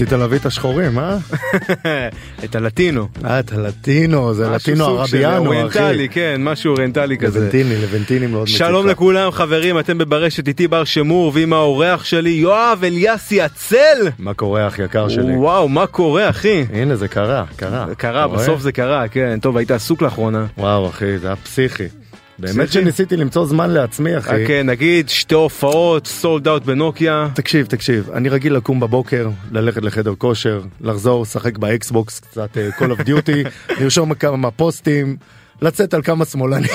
ניסית להביא את השחורים, אה? את הלטינו. אה, את הלטינו, זה משהו לטינו סוג של ערביאנו, אוריינטלי, אחי. כן, משהו אוריינטלי כזה. לבנטיני, לבנטינים מאוד מציק שלום. לכולם חברים, אתם בברשת איתי בר שמור ועם האורח שלי יואב אליאסי הצל! מה קורה, אח יקר שלי? וואו, מה קורה אחי? הנה, זה קרה, קרה. קרה? בסוף זה קרה, כן. טוב, היית עסוק לאחרונה. וואו, אחי, זה היה פסיכי. באמת? שניסיתי למצוא זמן לעצמי, אחי. כן, נגיד שתי הופעות, sold out בנוקיה. תקשיב, תקשיב, אני רגיל לקום בבוקר, ללכת לחדר כושר, לחזור, לשחק באקסבוקס קצת אה, Call of Duty, לרשום כמה פוסטים, לצאת על כמה שמאלנים,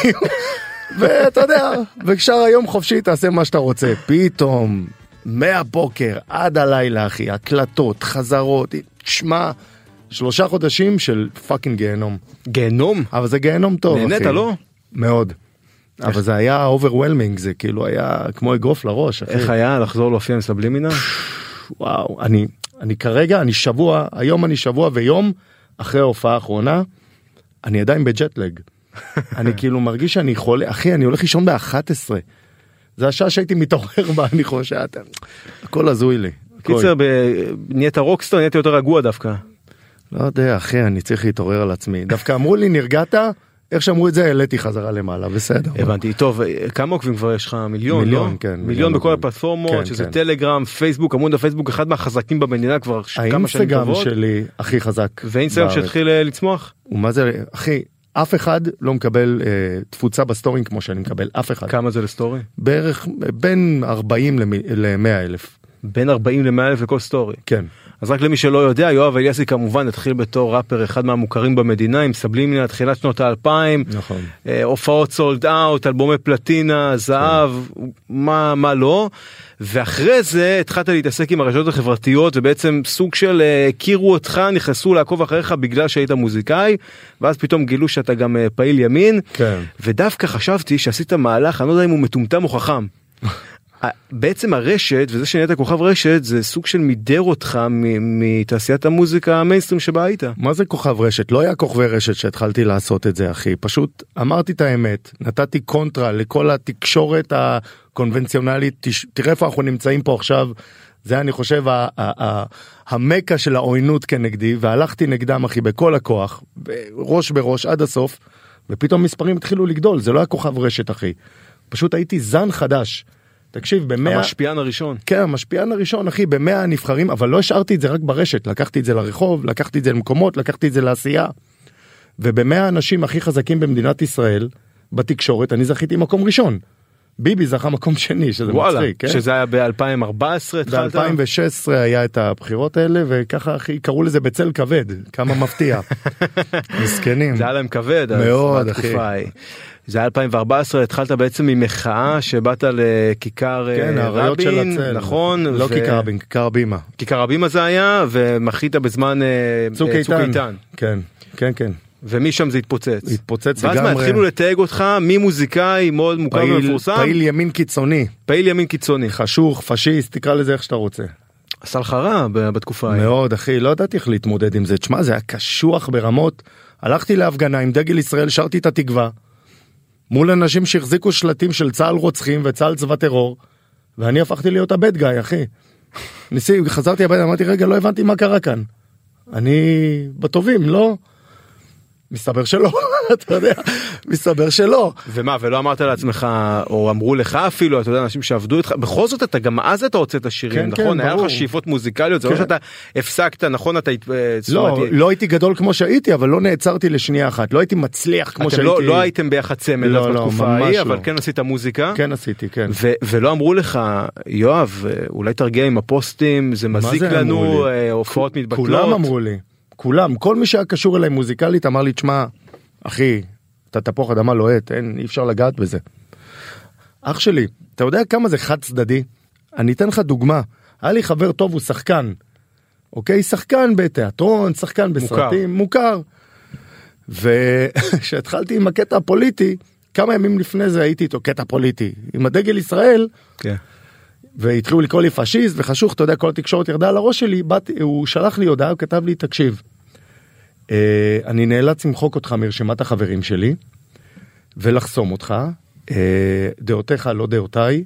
ואתה יודע, וכשאר היום חופשי תעשה מה שאתה רוצה. פתאום, מהבוקר עד הלילה, אחי, הקלטות, חזרות, שמע, שלושה חודשים של fucking גיהנום. גיהנום? אבל זה גיהנום טוב, אחי. נהנית, לא? מאוד. אבל זה היה overwhelming, זה כאילו היה כמו אגרוף לראש. איך היה לחזור להופיע עם סבלימינל? וואו, אני, אני כרגע, אני שבוע, היום אני שבוע ויום אחרי ההופעה האחרונה, אני עדיין בג'טלג. אני כאילו מרגיש שאני חולה, אחי, אני הולך לישון ב-11. זה השעה שהייתי מתעורר בה, אני חושב, הכל הזוי לי. קיצר, נהיית רוקסטר, נהיית יותר רגוע דווקא. לא יודע, אחי, אני צריך להתעורר על עצמי. דווקא אמרו לי, נרגעת? איך שאמרו את זה, העליתי חזרה למעלה, בסדר. הבנתי, טוב, כמה עוקבים כבר יש לך? מיליון, מיליון, לא? כן, מיליון מיליון בכל. הפלטפורמות, כן, שזה כן. טלגרם, פייסבוק, עמוד הפייסבוק אחד מהחזקים במדינה כבר כמה שנים האינסטגרם טובות. שלי הכי חזק. ואינסטגרם. שהתחיל אה, לצמוח? ומה זה, אחי, אף אחד לא מקבל אה, תפוצה בסטורים כמו שאני מקבל, אף אחד. כמה זה ל story? בערך בין 40 ל-100 אלף. בין 40 ל-100 אלף לכל story. כן. אז רק למי שלא יודע, יואב אליאסי כמובן התחיל בתור ראפר אחד מהמוכרים במדינה עם סבלימינל תחילת שנות האלפיים. נכון. אה, הופעות sold out, אלבומי פלטינה, זהב, מה, מה לא. ואחרי זה התחלת להתעסק עם הרשתות החברתיות ובעצם סוג של אה, הכירו אותך, נכנסו לעקוב אחריך בגלל שהיית מוזיקאי, ואז פתאום גילו שאתה גם אה, פעיל ימין. כן. ודווקא חשבתי שעשית מהלך, אני לא יודע אם הוא מטומטם או חכם. בעצם הרשת וזה שנהיית כוכב רשת זה סוג של מידר אותך מתעשיית המוזיקה המיינסטרים שבה היית. מה זה כוכב רשת? לא היה כוכבי רשת שהתחלתי לעשות את זה, אחי. פשוט אמרתי את האמת, נתתי קונטרה לכל התקשורת הקונבנציונלית. תראה איפה אנחנו נמצאים פה עכשיו. זה אני חושב ה- ה- ה- המקה של העוינות כנגדי, והלכתי נגדם, אחי, בכל הכוח, ראש בראש עד הסוף, ופתאום מספרים התחילו לגדול. זה לא היה כוכב רשת, אחי. פשוט הייתי זן חדש. תקשיב, במאה... המשפיען הראשון. כן, המשפיען הראשון, אחי, במאה הנבחרים, אבל לא השארתי את זה רק ברשת, לקחתי את זה לרחוב, לקחתי את זה למקומות, לקחתי את זה לעשייה. ובמאה האנשים הכי חזקים במדינת ישראל, בתקשורת, אני זכיתי מקום ראשון. ביבי זכה מקום שני, שזה וואלה, מצחיק, כן? שזה היה ב-2014 התחלת? ב-2016 היה את הבחירות האלה, וככה, אחי, קראו לזה בצל כבד, כמה מפתיע. מסכנים. זה היה להם כבד. מאוד, אחי. זה היה 2014 התחלת בעצם ממחאה שבאת לכיכר אה, כן, האריות של רבין הצל. נכון לא ו- כיכר רבין, כיכר בימה. כיכר הבימה זה היה ומחית בזמן אה, צוק אה, איתן. כן, כן, כן. ומשם זה התפוצץ. התפוצץ ואז מה לגמרי. התחילו לתייג אותך ממוזיקאי מאוד מוכר פעיל, ומפורסם פעיל ימין קיצוני, פעיל ימין קיצוני. חשוך, פשיסט, תקרא לזה איך שאתה רוצה. עשה לך רע בתקופה ההיא. מאוד אחי, לא ידעתי איך להתמודד עם זה. תשמע, זה היה קשוח ברמות. הלכתי להפגנה עם דגל ישראל, שרתי את התקווה. מול אנשים שהחזיקו שלטים של צה"ל רוצחים וצה"ל צבא טרור. ואני הפכתי להיות הבד גאי, אחי. ניסי, חזרתי הביתה, אמרתי, רגע, לא הבנתי מה קרה כאן. אני בטובים, לא? מסתבר שלא, אתה יודע, מסתבר שלא. ומה ולא אמרת לעצמך או אמרו לך אפילו אתה יודע אנשים שעבדו איתך בכל זאת אתה גם אז אתה הוצאת שירים כן, נכון כן, היה לך ברור. שאיפות מוזיקליות זה לא כן. שאתה הפסקת נכון אתה הת- אה, לא, לא הייתי גדול כמו שהייתי, אבל לא נעצרתי לשנייה אחת. לא הייתי מצליח כמו אתם שהייתי. לא, לא הייתם ביחד צמד לא, לא, בתקופה ההיא לא. אבל כן עשית מוזיקה כן עשיתי, כן. ו- ולא אמרו לך יואב אה, אולי תרגיע עם הפוסטים זה מזיק זה לנו? אה, הופעות מתבטלות. כולם אמרו לי, כולם, כל מי שהיה קשור אליי מוזיקלית אמר לי, תשמע, אחי, אתה תפוח אדמה לוהט, אין, אי אפשר לגעת בזה. אח שלי, אתה יודע כמה זה חד צדדי? אני אתן לך דוגמה, היה לי חבר טוב, הוא שחקן, אוקיי? שחקן בתיאטרון, שחקן בסרטים, מוכר. וכשהתחלתי עם הקטע הפוליטי, כמה ימים לפני זה הייתי איתו קטע פוליטי, עם הדגל ישראל, כן. והתחילו לקרוא לי פשיסט וחשוך, אתה יודע, כל התקשורת ירדה על הראש שלי, באתי, הוא שלח לי הודעה, הוא כתב לי, תקשיב, אני נאלץ למחוק אותך מרשימת החברים שלי, ולחסום אותך, אה, דעותיך לא דעותיי,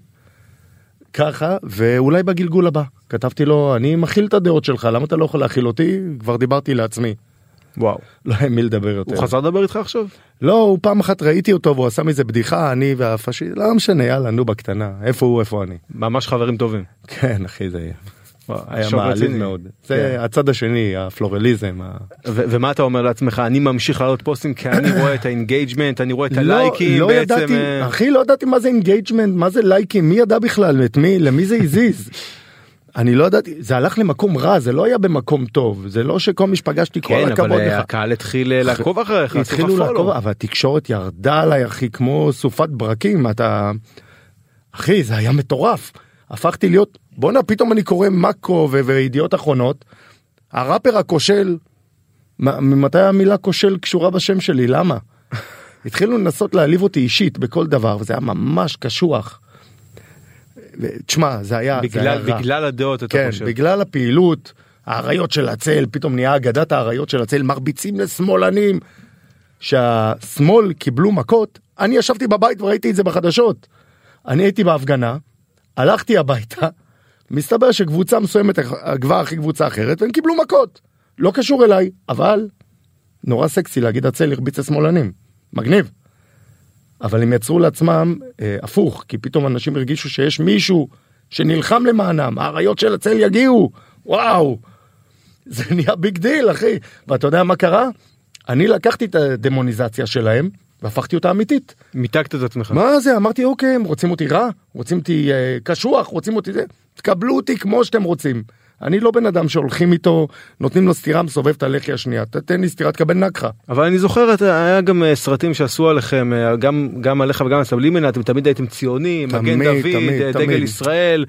ככה, ואולי בגלגול הבא. כתבתי לו, אני מכיל את הדעות שלך, למה אתה לא יכול להכיל אותי? כבר דיברתי לעצמי. וואו. לא היה מי לדבר יותר. הוא חזר לדבר איתך עכשיו? לא, הוא פעם אחת ראיתי אותו והוא עשה מזה בדיחה, אני והפשיסט, לא משנה, יאללה, נו בקטנה, איפה הוא, איפה אני. ממש חברים טובים. כן, אחי, זה וואו, היה מעליב. מאוד. כן. זה הצד השני, הפלורליזם. ה- ומה אתה אומר לעצמך אני ממשיך לעלות פוסטים כי אני רואה את ה engagement אני רואה את הלייקים לא בעצם ידעתי, אה, אחי, לא ידעתי מה זה engagement, מה זה לייקים, מי ידע בכלל, את מי, למי זה הזיז. אני לא ידעתי, זה הלך למקום רע, זה לא היה במקום טוב, זה לא שכל מי שפגשתי, כל כן הכבוד אבל אה, לך. הקהל התחיל אה, לעקוב אחריך התחילו לעקוב. אבל התקשורת ירדה עליי אחי כמו סופת ברקים אתה אחי זה היה מטורף הפכתי להיות בואנה פתאום אני קורא מאקו וידיעות אחרונות הראפר הכושל ממתי המילה כושל קשורה בשם שלי למה התחילו לנסות להעליב אותי אישית בכל דבר וזה היה ממש קשוח. תשמע זה היה זה היה בגלל רע. בגלל הדעות אתה כן, חושב. בגלל הפעילות, האריות של הצל, פתאום נהיה אגדת האריות של הצל, מרביצים לשמאלנים. שהשמאל קיבלו מכות, אני ישבתי בבית וראיתי את זה בחדשות. אני הייתי בהפגנה, הלכתי הביתה, מסתבר שקבוצה מסוימת עקבה אחרי קבוצה אחרת והם קיבלו מכות. לא קשור אליי, אבל נורא סקסי להגיד הצל הרביץ לשמאלנים. מגניב. אבל הם יצרו לעצמם אה, הפוך, כי פתאום אנשים הרגישו שיש מישהו שנלחם למענם, האריות של הצל יגיעו, וואו. זה נהיה big deal, אחי. ואתה יודע מה קרה? אני לקחתי את הדמוניזציה שלהם והפכתי אותה אמיתית. מיתגת את עצמך. מה זה? אמרתי, אוקיי, הם רוצים אותי רע, רוצים אותי אה, קשוח, רוצים אותי זה, תקבלו אותי כמו שאתם רוצים. אני לא בן אדם שהולכים איתו, נותנים לו סטירה, מסובב את הלחי השנייה, תתן לי סטירה, תקבל נגחה. אבל אני זוכר היה גם אה, סרטים שעשו עליכם אה, גם גם עליך וגם על סבלימינל אתם תמיד הייתם ציונים מגן דוד תמיד, אה, דגל תמיד. ישראל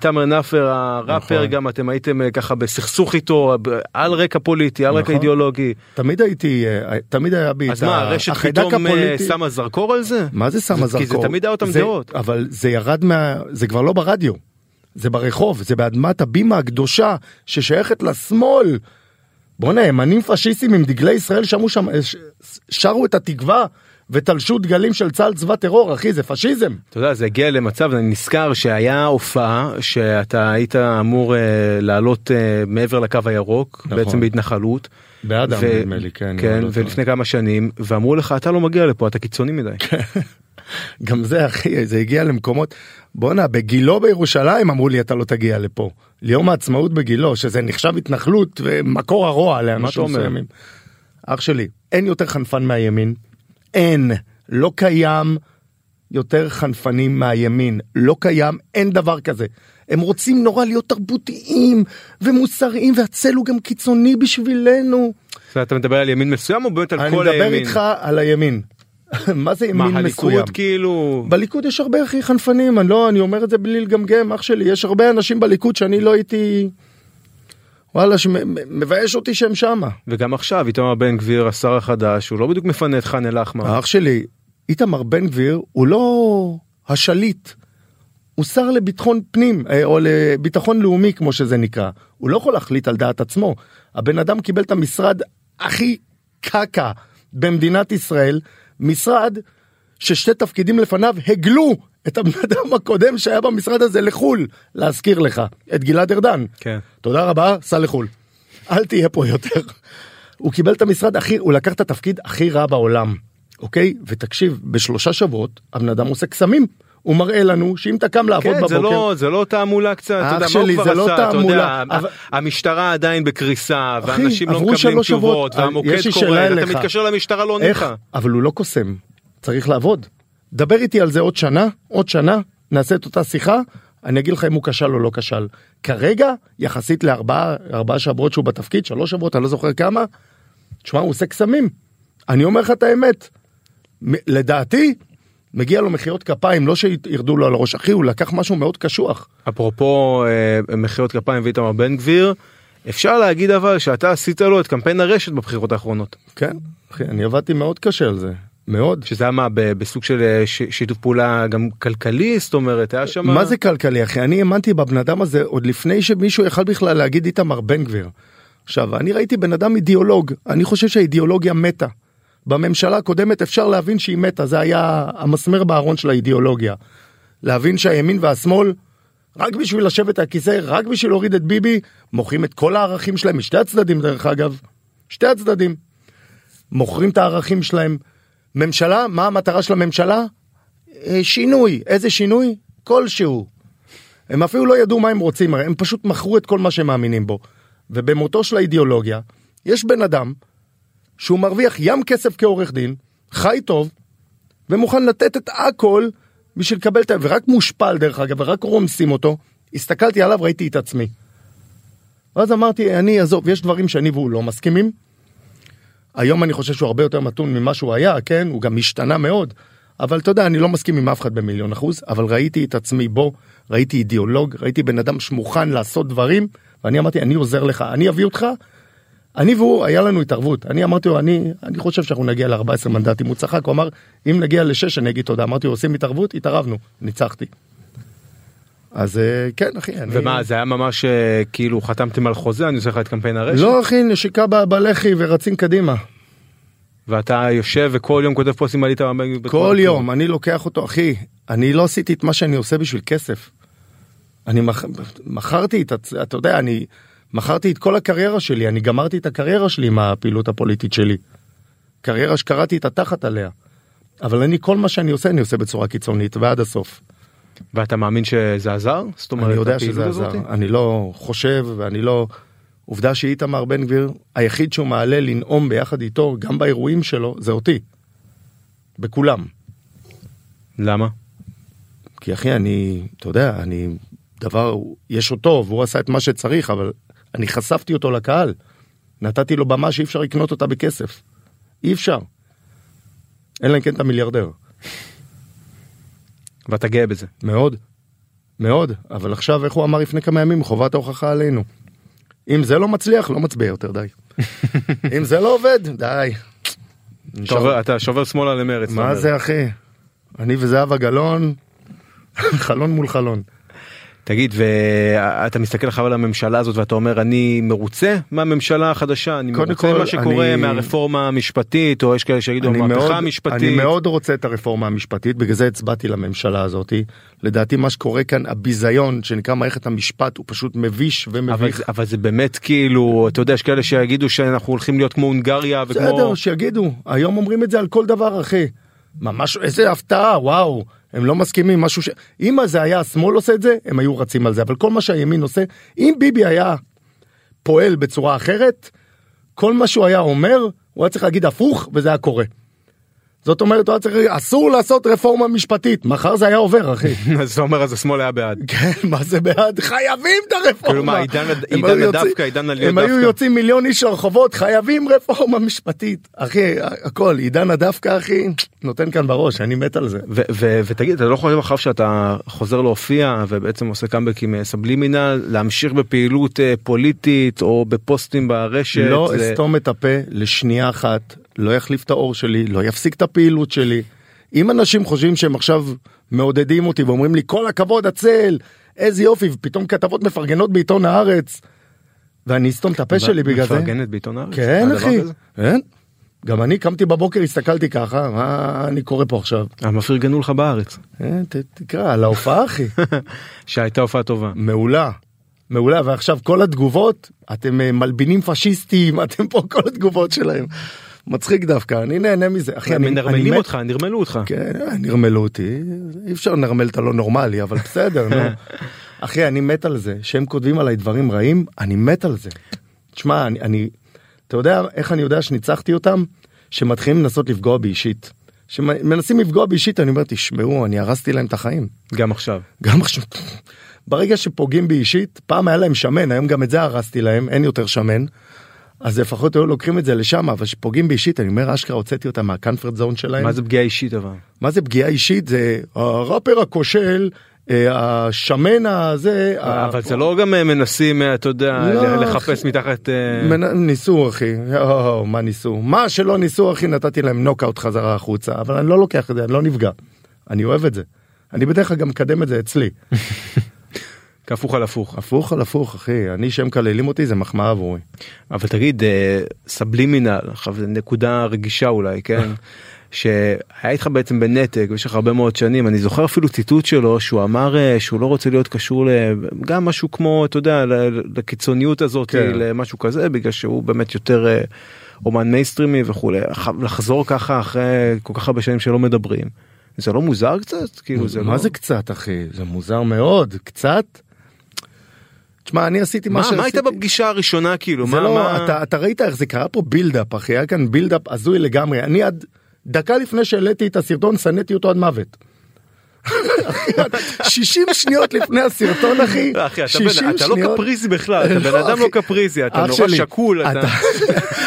תמר נאפר הראפר נכון. גם אתם הייתם ככה בסכסוך איתו על רקע פוליטי על רקע נכון. אידיאולוגי תמיד הייתי, תמיד היה בי אז את מה ה- הרשת החיידק פתאום אה, הפוליטי. שמה זרקור על זה? מה זה שמה זרקור? כי זה תמיד היה אותם זה- דעות. אבל זה ירד מה... זה כבר לא ברדיו. זה ברחוב, זה באדמת הבימה הקדושה ששייכת לשמאל. בואנה, ימנים פשיסטים עם דגלי ישראל שמו שם, ש- שרו את התקווה ותלשו דגלים של צה"ל צבא טרור, אחי, זה פשיזם. אתה יודע זה הגיע למצב אני נזכר שהיה הופעה שאתה היית אמור אה, לעלות אה, מעבר לקו הירוק נכון. בעצם בהתנחלות. באדם, נדמה לי, כן. כן לא ולפני כמה שנים ואמרו לך אתה לא מגיע לפה אתה קיצוני מדי. גם זה אחי זה הגיע למקומות בואנה בגילו בירושלים אמרו לי אתה לא תגיע לפה ליום העצמאות בגילו שזה נחשב התנחלות ומקור הרוע לאנשים? מסוימים. אח שלי אין יותר חנפן מהימין אין לא קיים יותר חנפנים מהימין לא קיים אין דבר כזה. הם רוצים נורא להיות תרבותיים ומוסריים והצל הוא גם קיצוני בשבילנו. אתה מדבר על ימין מסוים או באמת על אני כל מדבר הימין? איתך על הימין. מה זה מה ימין מסוים? הליכוד כאילו בליכוד יש הרבה הכי חנפנים אני לא אני אומר את זה בלי לגמגם אח שלי יש הרבה אנשים בליכוד שאני לא הייתי. וואלה שמבייש אותי שהם שמה. וגם עכשיו איתמר בן גביר השר החדש הוא לא בדיוק מפנה את חאן אל אחמר. אח שלי איתמר בן גביר הוא לא השליט. הוא שר לביטחון פנים אה, או לביטחון לאומי כמו שזה נקרא הוא לא יכול להחליט על דעת עצמו הבן אדם קיבל את המשרד הכי קקה במדינת ישראל משרד ששתי תפקידים לפניו הגלו את הבן אדם הקודם שהיה במשרד הזה לחו"ל. להזכיר לך את גלעד ארדן. כן. תודה רבה סע לחו"ל. אל תהיה פה יותר. הוא קיבל את המשרד הכי הוא לקח את התפקיד הכי רע בעולם אוקיי? ותקשיב בשלושה שבועות הבן אדם עושה קסמים הוא מראה לנו שאם אתה קם לעבוד כן, בבוקר זה לא זה לא תעמולה קצת, אתה יודע, מה שלי, הוא כבר לא עשה, אתה יודע, תעמולה, אבל- המשטרה עדיין בקריסה, אחי, ואנשים לא מקבלים תשובות, שבועות, והמוקד קורא, אתה. מתקשר למשטרה לא עונים לך. אבל הוא לא קוסם. צריך לעבוד. דבר איתי על זה עוד שנה עוד שנה נעשה את אותה שיחה אני אגיד לך אם הוא כשל או לא כשל. כרגע יחסית לארבעה ארבעה שבועות שהוא בתפקיד שלוש שבועות אני לא זוכר כמה. תשמע הוא עושה קסמים. אני אומר לך את האמת. לדעתי מגיע לו מחיאות כפיים לא שירדו לו על הראש אחי הוא לקח משהו מאוד קשוח אפרופו אה, מחיאות כפיים ואיתמר בן גביר, אפשר להגיד אבל שאתה עשית לו את קמפיין הרשת בבחירות האחרונות. כן, אחי, אני עבדתי מאוד קשה על זה, מאוד. שזה היה מה בסוג של אה, ש- שיתוף פעולה גם כלכלי זאת אומרת היה שם מה זה כלכלי אחי? אני האמנתי בבן אדם הזה עוד לפני שמישהו יכל בכלל להגיד איתמר בן גביר. עכשיו, אני ראיתי בן אדם אידיאולוג, אני חושב שהאידיאולוגיה מתה. בממשלה הקודמת אפשר להבין שהיא מתה, זה היה המסמר בארון של האידיאולוגיה. להבין שהימין והשמאל, רק בשביל לשבת על הכיסא, רק בשביל להוריד את ביבי, מוכרים את כל הערכים שלהם, משתי הצדדים דרך אגב, שתי הצדדים. מוכרים את הערכים שלהם. ממשלה, מה המטרה של הממשלה? אה, שינוי. איזה שינוי? כלשהו. הם אפילו לא ידעו מה הם רוצים, הם פשוט מכרו את כל מה שהם מאמינים בו. ובמותו של האידיאולוגיה, יש בן אדם שהוא מרוויח ים כסף כעורך דין, חי טוב, ומוכן לתת את הכל בשביל לקבל את ה... ורק מושפל דרך אגב, ורק רומסים אותו. הסתכלתי עליו, ראיתי את עצמי. ואז אמרתי, אני עזוב, יש דברים שאני והוא לא מסכימים. היום אני חושב שהוא הרבה יותר מתון ממה שהוא היה, כן? הוא גם השתנה מאוד. אבל אתה יודע, אני לא מסכים עם אף אחד במיליון אחוז, אבל ראיתי את עצמי בו, ראיתי אידיאולוג, ראיתי בן אדם שמוכן לעשות דברים, ואני אמרתי, אני עוזר לך, אני אביא אותך. אני והוא, היה לנו התערבות. אני אמרתי לו, אני, אני חושב שאנחנו נגיע ל-14 מנדטים. הוא צחק, הוא אמר, אם נגיע ל-6 אני אגיד תודה. אמרתי לו, עושים התערבות? התערבנו, ניצחתי. אז אה, כן, אחי, אני... ומה זה היה ממש אה, כאילו חתמתם על חוזה אני עושה לך את קמפיין הרשת לא, אחי, נשיקה בלחי ורצים קדימה. ואתה יושב וכל יום כותב פוסטים על בתמונה כל. יום, אני לוקח אותו, אחי, אני לא עשיתי את מה שאני עושה בשביל כסף. אני. מכרתי את, אתה יודע, אני מכרתי את כל הקריירה שלי, אני גמרתי את הקריירה שלי עם הפעילות הפוליטית שלי. קריירה שקראתי את התחת עליה. אבל אני, כל מה שאני עושה, אני עושה בצורה קיצונית ועד הסוף. ואתה מאמין שזה עזר? זאת אומרת אני יודע שזה הזאת? עזר, אני לא חושב ואני לא... עובדה שאיתמר בן גביר, היחיד שהוא מעלה לנאום ביחד איתו, גם באירועים שלו, זה אותי. בכולם. למה? כי אחי, אני, אתה יודע, אני, דבר, יש אותו, והוא עשה את מה שצריך, אבל אני חשפתי אותו לקהל. נתתי לו במה שאי אפשר לקנות אותה בכסף. אי אפשר. אלא אם כן אתה מיליארדר. ואתה גאה בזה. מאוד. מאוד. אבל עכשיו, איך הוא אמר לפני כמה ימים, חובת ההוכחה עלינו. אם זה לא מצליח, לא מצביע יותר, די. אם זה לא עובד, די. עובר- אתה שובר שמאלה למרץ. מה. זה, אחי? אני וזהבה גלאון, חלון מול חלון. תגיד ואתה מסתכל עכשיו על הממשלה הזאת ואתה אומר אני מרוצה מהממשלה החדשה אני מרוצה כל, ממה שקורה אני- מהרפורמה המשפטית או יש כאלה שיגידו המהפכה המשפטית. אני מאוד רוצה את הרפורמה המשפטית, בגלל זה הצבעתי לממשלה הזאתי. לדעתי מה שקורה כאן, הביזיון שנקרא מערכת המשפט, הוא פשוט מביש אבל, ומביך. זה- אבל זה באמת כאילו אתה יודע יש כאלה שיגידו שאנחנו הולכים להיות כמו הונגריה וכמו בסדר, שיגידו, היום אומרים את זה על כל דבר, אחי. ממש, איזה הפתעה, וואו. הם לא מסכימים, משהו ש... אם זה היה השמאל עושה את זה, הם היו רצים על זה, אבל כל מה שהימין עושה, אם ביבי היה פועל בצורה אחרת, כל מה שהוא היה אומר, הוא היה צריך להגיד הפוך, וזה היה קורה. זאת אומרת, הוא היה צריך, אסור לעשות רפורמה משפטית, מחר זה היה עובר, אחי. אז אתה אומר אז השמאל היה בעד. כן, מה זה בעד? חייבים את הרפורמה. כאילו מה, עידן הדווקא, עידן עליות הם היו דווקא. יוצאים מיליון איש לרחובות, חייבים רפורמה משפטית. אחי, הכל, עידן הדווקא, אחי, נותן כאן בראש, אני מת על זה. ותגיד אתה לא חושב עכשיו שאתה חוזר להופיע ובעצם עושה קאמבק עם אה, סבלימינל להמשיך בפעילות אה, פוליטית או בפוסטים ברשת. לא אסתום את הפה לשנייה אחת, לא יחליף את האור שלי, לא יפסיק את הפעילות שלי. אם אנשים חושבים שהם עכשיו מעודדים אותי ואומרים לי כל הכבוד הצל, איזה יופי, ופתאום כתבות מפרגנות בעיתון הארץ, ואני אסתום את הפה שלי בגלל זה. מפרגנת בעיתון הארץ? כן אחי? כן. גם אני קמתי בבוקר הסתכלתי ככה מה אני קורא פה עכשיו. אבל פרגנו לך בארץ ת- תקרא על ההופעה אחי. שהייתה הופעה טובה. מעולה. מעולה ועכשיו כל התגובות אתם אה, מלבינים פשיסטים אתם פה כל התגובות שלהם. מצחיק דווקא אני נהנה מזה אחי אני, אני מנרמלים מת- אותך נרמלו אותך. כן אה, נרמלו אותי אי אפשר לנרמל את הלא נורמלי אבל בסדר נו. אחי אני מת על זה שהם כותבים עליי דברים רעים אני מת על זה. תשמע אני, אני אתה יודע איך אני יודע שניצחתי אותם שמתחילים לנסות לפגוע בי אישית. שמנסים לפגוע בי אישית אני אומר תשמעו אני הרסתי להם את החיים. גם עכשיו. גם עכשיו, ברגע שפוגעים בי אישית, פעם היה להם שמן, היום גם את זה הרסתי להם, אין יותר שמן. אז לפחות היו לוקחים את זה לשם, אבל כשפוגעים בי אישית, אני אומר, אשכרה הוצאתי אותם מהקנפרט זון שלהם. מה זה פגיעה אישית אבל? מה זה פגיעה אישית? זה הראפר הכושל אה, השמן הזה, אבל זה לא גם אה, מנסים, אה, אתה יודע, לא, לחפש מתחת... ניסו אחי, מה ניסו? מה שלא ניסו אחי נתתי להם נוקאוט חזרה החוצה, אבל אני לא לוקח את זה, אני לא נפגע. אני אוהב את זה. אני בדרך כלל גם מקדם את זה אצלי. כהפוך על הפוך. הפוך על הפוך אחי, אני שהם מקללים אותי זה מחמאה עבורי. אבל תגיד, אה, סבלימינל, עכשיו נקודה רגישה אולי, כן? שהיה איתך בעצם בנתק במשך הרבה מאוד שנים, אני זוכר אפילו ציטוט שלו שהוא אמר אה, שהוא לא רוצה להיות קשור גם משהו כמו, אתה יודע, לקיצוניות הזאת, כן. למשהו כזה, בגלל שהוא באמת יותר אה, אומן מיינסטרימי וכולי, לחזור ככה אחרי כל כך הרבה שנים שלא מדברים. זה לא מוזר קצת? כאילו זה מה לא... זה קצת אחי? זה מוזר מאוד, קצת. תשמע אני עשיתי מה מה, שעשיתי. מה הייתה בפגישה הראשונה כאילו? מה, לא, מה... אתה, אתה ראית איך זה קרה פה build-up אחי, היה כאן build-up הזוי לגמרי, אני עד דקה לפני שהעליתי את הסרטון שנאתי אותו עד מוות. 60 שניות לפני הסרטון אחי, אחי, אתה, 60 בן, אתה לא. קפריזי בכלל, אתה בן לא, אדם לא. קפריזי, אתה נורא שקול, אתה...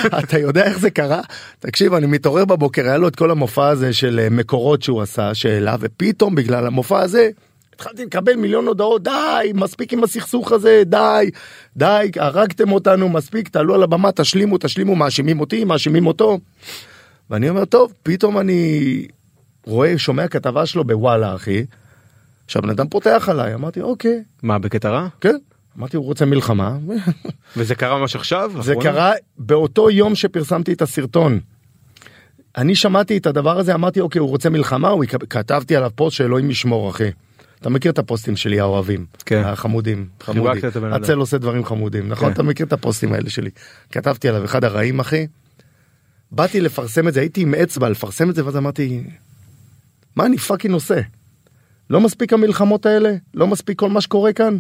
אתה- אתה יודע איך זה קרה? תקשיב, אני מתעורר בבוקר, היה לו את כל המופע הזה של אה, מקורות שהוא עשה, שאלה, ופתאום בגלל המופע הזה, התחלתי לקבל מיליון הודעות, די, מספיק עם הסכסוך הזה, די, די, הרגתם אותנו, מספיק, תעלו על הבמה, תשלימו, תשלימו, מאשימים אותי, מאשימים אותו. ואני אומר, טוב, פתאום אני רואה, שומע כתבה שלו בוואלה, אחי. עכשיו, בן אדם פותח עליי, אמרתי, אוקיי, מה, בקטע רע? כן. אמרתי, הוא רוצה מלחמה. וזה קרה ממש עכשיו? זה לאחרונה? קרה באותו יום שפרסמתי את הסרטון. אני שמעתי את הדבר הזה אמרתי אוקיי הוא רוצה מלחמה הוא. כתבתי עליו פוסט שאלוהים ישמור אחי. אתה מכיר את הפוסטים שלי האוהבים כן. החמודים חמודי. הצל עושה דברים חמודים נכון כן. אתה מכיר את הפוסטים האלה שלי כתבתי עליו אחד הרעים אחי. באתי לפרסם את זה הייתי עם אצבע לפרסם את זה ואז אמרתי מה אני fucking עושה. לא מספיק המלחמות האלה לא מספיק כל מה שקורה כאן.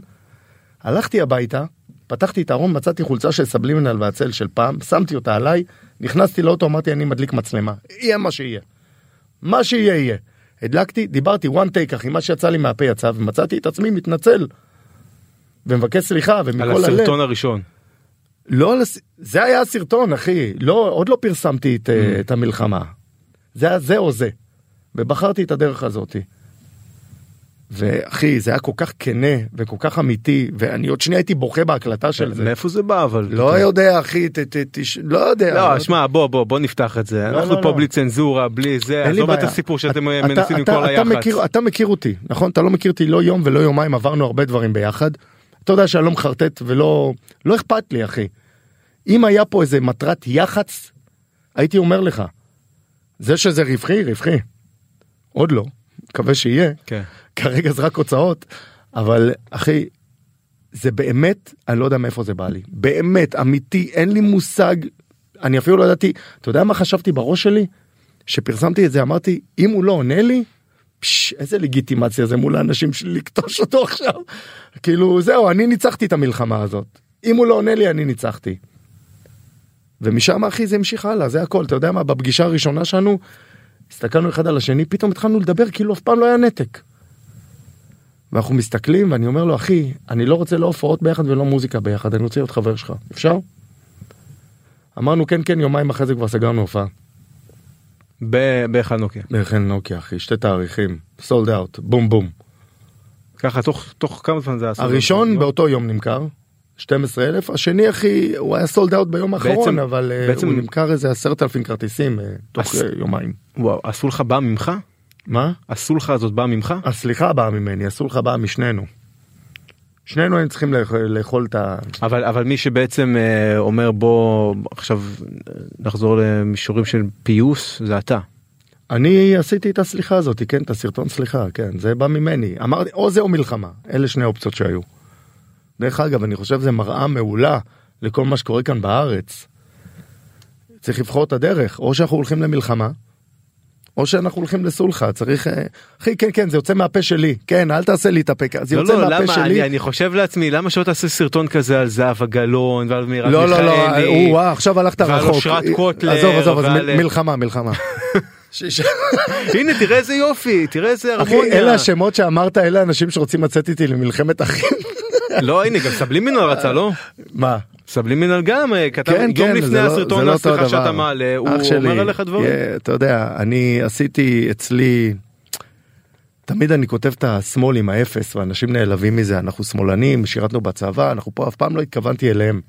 הלכתי הביתה, פתחתי את הארון, מצאתי חולצה של סבלימינל והצל של פעם, שמתי אותה עליי, נכנסתי לאוטו, אמרתי אני מדליק מצלמה, יהיה מה שיהיה. מה שיהיה יהיה. הדלקתי, דיברתי one take אחי, מה שיצא לי מהפה יצא, ומצאתי את עצמי מתנצל. ומבקש סליחה, ומכל על הלב. הסרטון הראשון. לא, על זה היה הסרטון אחי, לא, עוד לא פרסמתי את, mm. את המלחמה. זה היה זה או זה. ובחרתי את הדרך הזאתי. ואחי, זה היה כל כך כנה וכל כך אמיתי, ואני עוד שנייה הייתי בוכה בהקלטה של זה. מאיפה זה בא אבל? לא יודע אחי, ת, ת, תש... לא יודע. לא, שמע, בוא, בוא, בוא נפתח את זה. לא, אנחנו לא, פה לא. בלי צנזורה, בלי זה, עזוב את. הסיפור שאתם מנסים למכור אתה ליח"צ. מכיר, אתה מכיר אותי, נכון? אתה לא מכיר אותי לא יום ולא יומיים, עברנו הרבה דברים ביחד. אתה יודע שאני לא מחרטט ולא... לא אכפת לי, אחי. אם היה פה איזה מטרת יח"צ, הייתי אומר לך. זה שזה רווחי, רווחי. עוד לא, מקווה שיהיה. כן. כרגע זה רק הוצאות, אבל אחי, זה באמת, אני לא יודע מאיפה זה בא לי. באמת, אמיתי, אין לי מושג. אני אפילו לא ידעתי, אתה יודע מה חשבתי בראש שלי? שפרסמתי את זה, אמרתי, אם הוא לא עונה לי, פש, איזה לגיטימציה זה מול האנשים שלי לכתוש אותו עכשיו. כאילו, זהו, אני ניצחתי את המלחמה הזאת. אם הוא לא עונה לי, אני ניצחתי. ומשם אחי זה המשיך הלאה, זה הכל, אתה יודע מה, בפגישה הראשונה שלנו, הסתכלנו אחד על השני, פתאום התחלנו לדבר כאילו אף פעם לא היה נתק. ואנחנו מסתכלים ואני אומר לו אחי אני לא רוצה לא הופעות ביחד ולא מוזיקה ביחד אני רוצה להיות חבר שלך אפשר? אמרנו כן כן יומיים אחרי זה כבר סגרנו הופעה. בהיכל נוקיה. בהיכל נוקיה אחי שתי תאריכים סולד אאוט בום בום. ככה תוך תוך כמה זמן זה עשה? הראשון באותו יום נמכר 12 אלף השני אחי הוא היה סולד אאוט ביום האחרון בעצם- אבל אה, בעצם- הוא נמכר איזה עשרת אלפים כרטיסים אה, תוך אה, יומיים. וואו, עשו לך בא ממך? מה? הסולחה הזאת באה ממך? הסליחה באה ממני הסולחה באה משנינו. שנינו היינו צריכים לאכול- לאכול את ה... אבל אבל מי שבעצם אה, אומר בוא עכשיו אה, נחזור למישורים של פיוס זה אתה. אני עשיתי את הסליחה הזאת, כן, את הסרטון סליחה, כן, זה בא ממני. אמרתי, או זה או מלחמה, אלה שני אופציות שהיו. דרך אגב, אני חושב שזה מראה מעולה לכל מה שקורה כאן בארץ. צריך לבחור את הדרך, או שאנחנו הולכים למלחמה, או שאנחנו הולכים לסולחה, צריך... אה, אחי, כן, כן, זה יוצא מהפה שלי, כן, אל תעשה לי את הפה, זה לא יוצא לא מהפה למה שלי. אני אני חושב לעצמי למה שלא תעשה סרטון כזה על זהבה גלאון ועל מרב לא, לא, לא, מיכאלי. או, עכשיו הלכת ועל רחוק. אושרת קוטלר, עזוב, עזוב, אז ועל- מלחמה, מלחמה. הנה תראה איזה יופי תראה איזה אחי, הרמוניה. אלה השמות שאמרת, אלה האנשים שרוצים לצאת איתי למלחמת אחים. לא הנה גם סבלימינל רצה לא? מה? סבלימינל גם אה, כתב כן, יום כן, לפני לא- הסרטון לא הסליחה הדבר. שאתה מעלה הוא שלי, אומר עליך דברים. אה, אתה יודע, אני עשיתי אצלי, תמיד אני כותב את השמאל עם האפס ואנשים נעלבים מזה אנחנו שמאלנים שירתנו בצבא אנחנו פה אף פעם לא התכוונתי אליהם.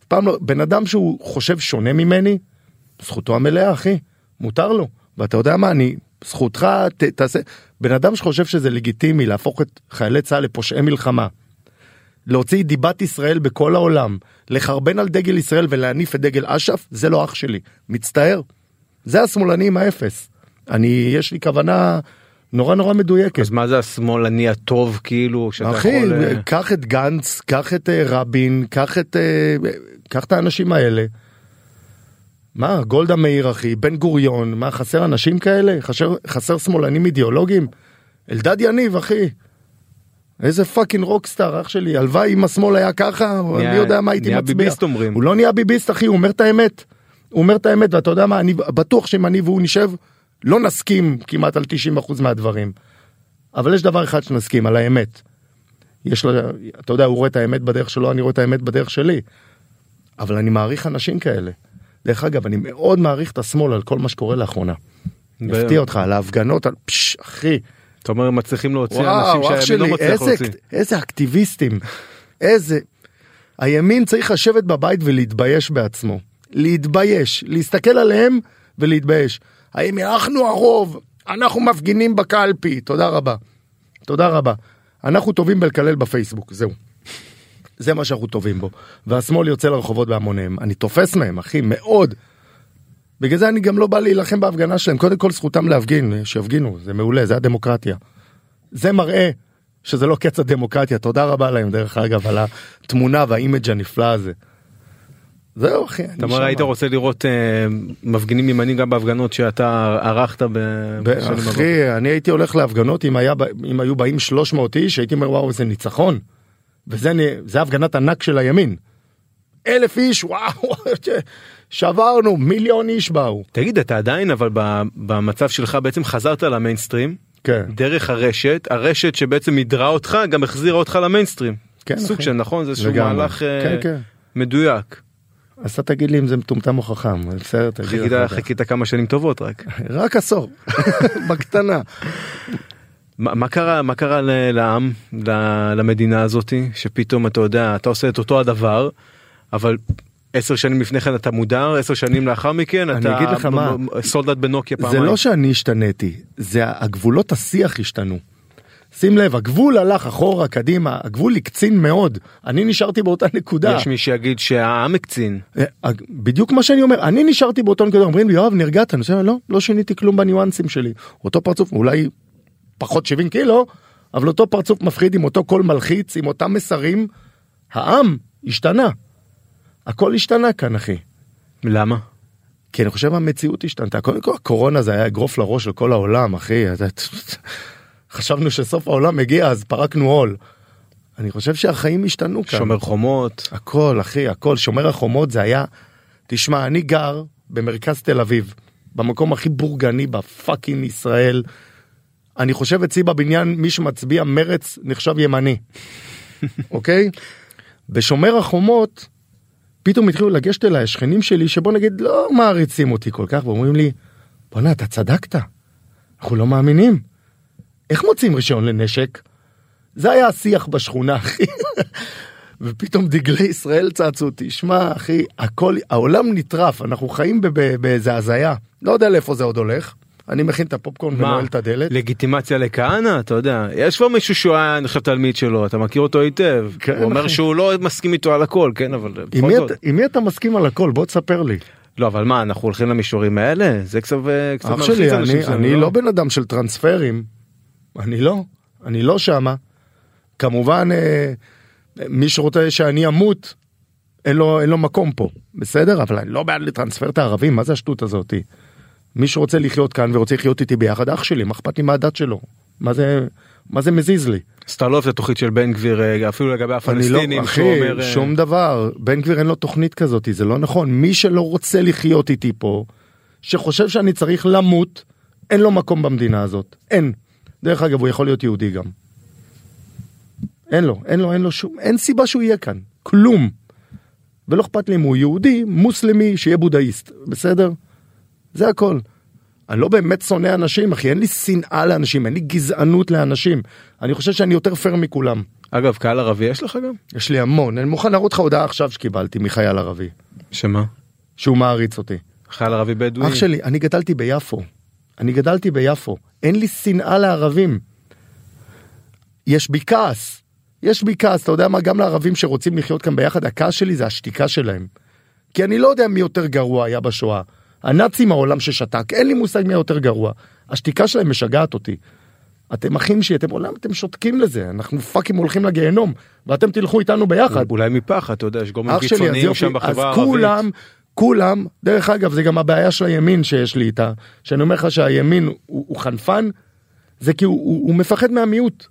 אף פעם לא בן אדם שהוא חושב שונה ממני זכותו המלאה אחי מותר לו ואתה יודע מה אני זכותך ת, תעשה בן אדם שחושב שזה לגיטימי להפוך את חיילי צה"ל לפושעי מלחמה. להוציא דיבת ישראל בכל העולם לחרבן על דגל ישראל ולהניף את דגל אש"ף זה לא אח שלי מצטער. זה השמאלני עם האפס. אני יש לי כוונה נורא נורא מדויקת. אז מה זה השמאלני הטוב כאילו שאתה אחי, יכול... אה, קח את גנץ, קח את אה, רבין, קח את, אה, קח את האנשים האלה. מה, גולדה מאיר אחי, בן גוריון, מה חסר אנשים כאלה? חסר, חסר שמאלנים אידיאולוגיים? אלדד יניב אחי. איזה fucking rockstar אח שלי, הלוואי אם השמאל היה ככה, נהיה- אני יודע מה הייתי מצביע. ביביסט אומרים. הוא לא נהיה ביביסט אחי, הוא אומר את האמת. הוא אומר את האמת ואתה יודע מה, אני בטוח שאם אני והוא נשב, לא נסכים כמעט על 90% מהדברים. אבל יש דבר אחד שנסכים, על האמת. יש לו, אתה יודע, הוא רואה את האמת בדרך שלו, אני רואה את האמת בדרך שלי. אבל אני מעריך אנשים כאלה. דרך אגב, אני מאוד מעריך את השמאל על כל מה שקורה לאחרונה. ב- יפתיע אותך, על ההפגנות, על פש, אחי. אתה אומר הם מצליחים להוציא וואו, אנשים שהימין לא מצליח איזה, להוציא. איזה אקטיביסטים. איזה... הימין צריך לשבת בבית ולהתבייש בעצמו. להתבייש, להסתכל עליהם ולהתבייש. הימין, אנחנו הרוב, אנחנו מפגינים בקלפי, תודה רבה. תודה רבה. אנחנו טובים בלקלל בפייסבוק, זהו. זה מה שאנחנו טובים בו. והשמאל יוצא לרחובות בהמוניהם. אני תופס מהם, אחי, מאוד. בגלל זה אני גם לא בא להילחם בהפגנה שלהם. קודם כל זכותם להפגין, שיפגינו, זה מעולה, זה הדמוקרטיה. זה מראה שזה לא קץ הדמוקרטיה, תודה רבה להם דרך אגב על התמונה והאימג' הנפלא הזה. זהו אחי, אתה אומר. היית רוצה לראות אה, מפגינים ימנים גם בהפגנות שאתה ערכת ב- ב-. אחי, אני הייתי הולך להפגנות אם, היה, אם היו באים 300 איש, הייתי אומר וואו איזה ניצחון. וזה זה הפגנת ענק של הימין. אלף איש, וואו, שברנו, מיליון איש באו. תגיד אתה עדיין אבל במצב שלך בעצם חזרת למיינסטרים כן, דרך הרשת הרשת שבעצם הדרה אותך גם החזירה אותך למיינסטרים. כן, סוג אחי. של נכון זה איזשהו. מהלך אה, כן, כן. מדויק. אז אתה תגיד לי אם זה מטומטם או חכם, בסדר, תגיד חיכית, כך. חיכית כמה שנים טובות רק. רק עשור, בקטנה. מה, מה קרה מה קרה לעם למדינה הזאתי שפתאום אתה יודע אתה עושה את אותו הדבר אבל עשר שנים לפני כן אתה מודר עשר שנים לאחר מכן אני אתה אגיד לך מה, סולדט בנוקיה זה פעמיים. לא שאני השתניתי, זה הגבולות השיח השתנו. שים לב, הגבול הלך אחורה, קדימה, הגבול הקצין מאוד. אני נשארתי באותה נקודה. יש מי שיגיד שהעם הקצין. אה, הג- בדיוק מה שאני אומר, אני נשארתי באותה נקודה, אומרים לי, יואב, נרגעת? אני אומר, לא, לא שיניתי כלום בניואנסים שלי. אותו פרצוף, אולי פחות 70 קילו, אבל אותו פרצוף מפחיד עם אותו קול מלחיץ, עם אותם מסרים. העם השתנה. הכל השתנה כאן, אחי. למה? כי אני חושב המציאות השתנתה. קודם כל הקורונה זה היה אגרוף לראש של כל העולם, אחי. חשבנו שסוף העולם מגיע, אז פרקנו עול. אני חושב שהחיים השתנו כאן. שומר חומות. הכל, אחי, הכל. שומר החומות זה היה... תשמע, אני גר במרכז תל אביב, במקום הכי בורגני בפאקינג ישראל. אני חושב אצלי בבניין, מי שמצביע מרץ נחשב ימני, אוקיי? בשומר החומות, פתאום התחילו לגשת אליי השכנים שלי, שבוא נגיד לא מעריצים אותי כל כך, ואומרים לי, בואנה, אתה צדקת, אנחנו לא מאמינים. איך מוצאים רישיון לנשק? זה היה השיח בשכונה, אחי. ופתאום דגלי ישראל צצו אותי, שמע, אחי, הכל, העולם נטרף, אנחנו חיים באיזה הזיה. לא יודע לאיפה זה עוד הולך. אני מכין את הפופקורן? ונועל את הדלת. לגיטימציה לכהנא אתה יודע יש פה מישהו שהוא היה אני חושב תלמיד שלו אתה מכיר אותו היטב. כן, הוא אומר אחי. שהוא לא מסכים איתו על הכל כן אבל עם מי. אתה, עם מי אתה מסכים על הכל? בוא תספר לי. לא אבל מה אנחנו הולכים למישורים האלה זה קצת קצת אח שלי, אני, אני לא בן אדם של טרנספרים. אני לא, אני לא שמה. כמובן, אה, מי שרוצה שאני אמות, אין לו, אין לו מקום פה, בסדר? אבל אני לא בעד לטרנספר את הערבים, מה זה השטות הזאתי? מי שרוצה לחיות כאן ורוצה לחיות איתי ביחד, אח שלי, מה אכפת לי מהדת שלו? מה זה, מה זה מזיז לי? אז אתה לא אוהב את התוכנית של בן גביר אה, אפילו לגבי אני הפלסטינים לא, אחי, אומר, אה, שום דבר, בן גביר אין לו תוכנית כזאת, זה לא נכון. מי שלא רוצה לחיות איתי פה, שחושב שאני צריך למות, אין לו מקום במדינה הזאת. אין. דרך אגב, הוא יכול להיות יהודי גם. אין לו, אין לו, אין לו שום, אין סיבה שהוא יהיה כאן. כלום. ולא אכפת לי אם הוא יהודי, מוסלמי, שיהיה בודהיסט, בסדר? זה הכל. אני לא באמת שונא אנשים אחי אין לי שנאה לאנשים אין לי גזענות לאנשים אני חושב שאני יותר פייר מכולם. אגב קהל ערבי יש לך גם? יש לי המון אני מוכן להראות לך הודעה עכשיו שקיבלתי מחייל ערבי שמה? שהוא מעריץ אותי. חייל ערבי בדואי? אח שלי אני גדלתי ביפו אני גדלתי ביפו אין לי שנאה לערבים. יש בי כעס יש בי כעס אתה יודע מה גם לערבים שרוצים לחיות כאן ביחד הכעס שלי זה השתיקה שלהם. כי אני לא יודע מי יותר גרוע היה בשואה. הנאצים העולם ששתק אין לי מושג מי יותר גרוע. השתיקה שלהם משגעת אותי. אתם אחים שלי אתם עולם אתם שותקים לזה אנחנו פאקים הולכים לגיהנום ואתם תלכו איתנו ביחד. אולי מפחד אתה יודע יש גורמים אז קיצוניים שם אז בחברה הערבית. כולם כולם דרך אגב זה גם הבעיה של הימין שיש לי איתה שאני אומר לך שהימין הוא, הוא חנפן זה כי הוא, הוא, הוא מפחד מהמיעוט.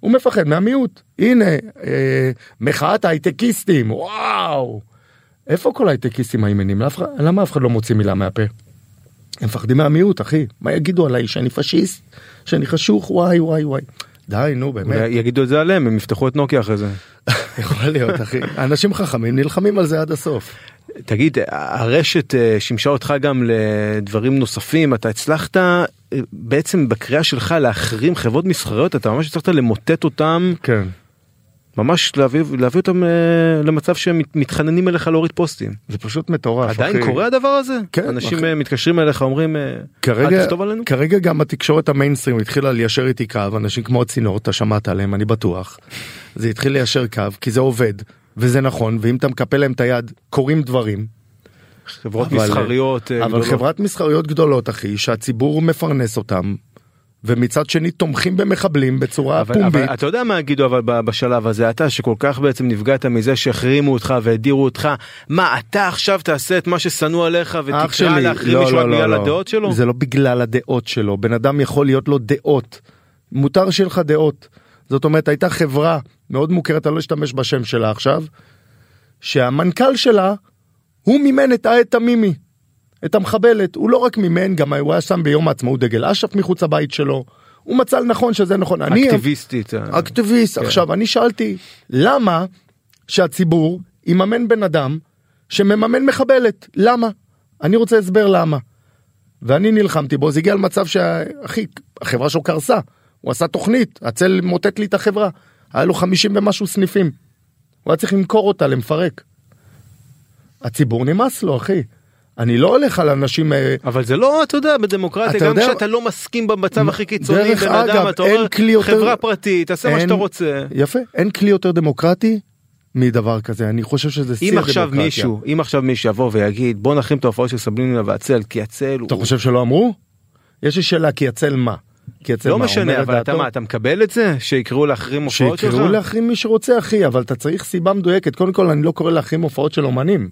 הוא מפחד מהמיעוט הנה אה, מחאת הייטקיסטים וואו איפה כל הייטקיסטים הימנים למה, אף אחד- לא מוציא מילה מהפה. הם מפחדים מהמיעוט אחי. מה יגידו עליי? שאני פשיסט? שאני חשוך? וואי וואי וואי. די נו באמת. יגידו את זה עליהם הם יפתחו את נוקיה אחרי זה. יכול להיות אחי. אנשים חכמים נלחמים על זה עד הסוף. תגיד הרשת אה, שימשה אותך גם לדברים נוספים. אתה הצלחת אה, בעצם בקריאה שלך להחרים חברות מסחריות אתה ממש הצלחת למוטט אותם. כן. ממש להביא להביא אותם אה, למצב שהם מת- מתחננים אליך להוריד פוסטים זה פשוט מטורף. עדיין אחי. קורה הדבר הזה כן, אנשים אחי. אה, מתקשרים אליך אומרים אה, כרגע, אל תכתוב עלינו כרגע גם התקשורת המיינסטרים התחילה ליישר איתי קו, אנשים כמו הצינור, אתה שמעת עליהם, אני בטוח. זה התחיל ליישר קו, כי זה עובד, וזה נכון, ואם אתה מקפל להם את היד, קורים דברים. חברות אבל- מסחריות אבל גדולות. חברת מסחריות גדולות, אחי, שהציבור מפרנס אותם, ומצד שני תומכים במחבלים בצורה אבל, פומבית. אבל אתה יודע מה יגידו אבל בשלב הזה אתה שכל כך בעצם נפגעת מזה שהחרימו אותך והדירו אותך מה אתה עכשיו תעשה את מה ששנוא עליך ותקרא להחרים לא, מישהו רק לא, בגלל לא, הדעות שלו? זה לא בגלל הדעות שלו, בן אדם יכול להיות לו דעות. מותר שיהיה לך דעות. זאת אומרת, הייתה חברה מאוד מוכרת, אני לא אשתמש בשם שלה עכשיו, שהמנכ"ל שלה, הוא מימן את העד תמימי, את המחבלת. הוא לא רק מימן, גם הוא היה שם ביום העצמאות דגל אש"ף מחוץ הבית שלו. הוא מצא לנכון שזה נכון. אני- אקטיביסטית. אה, אקטיביסט. כן. עכשיו, אני שאלתי, למה שהציבור יממן בן אדם שמממן מחבלת? למה? אני רוצה הסבר למה. ואני נלחמתי בו, זה הגיע למצב שאחי, החברה שלו קרסה. הוא עשה תוכנית, הצל מוטט לי את החברה. היה לו 50 ומשהו סניפים. הוא היה צריך למכור אותה, למפרק. הציבור נמאס לו, אחי. אני לא הולך על אנשים... אה, אבל זה לא אתה יודע בדמוקרטיה אתה גם יודע- כשאתה לא מסכים במצב הכי קיצוני בן אדם אגב, אתה אומר יותר- חברה פרטית תעשה מה אין- שאתה רוצה. יפה, אין כלי יותר דמוקרטי מדבר כזה, אני חושב שזה שיא אם הדמוקרטיה. עכשיו מישהו אם עכשיו מישהו יבוא ויגיד בוא נחרים את ההופעות של סבלינה והצל כי הצל אתה הוא חושב שלא אמרו? יש לי שאלה, כי יצל מה? כי יצל לא מה? משנה אבל אתה? מה אתה מקבל את זה שיקראו להחרים הופעות שלך? שיקראו להחרים מי שרוצה אחי, אבל אתה צריך סיבה מדויקת. קודם כל אני לא קורא להחרים הופעות של אומנים.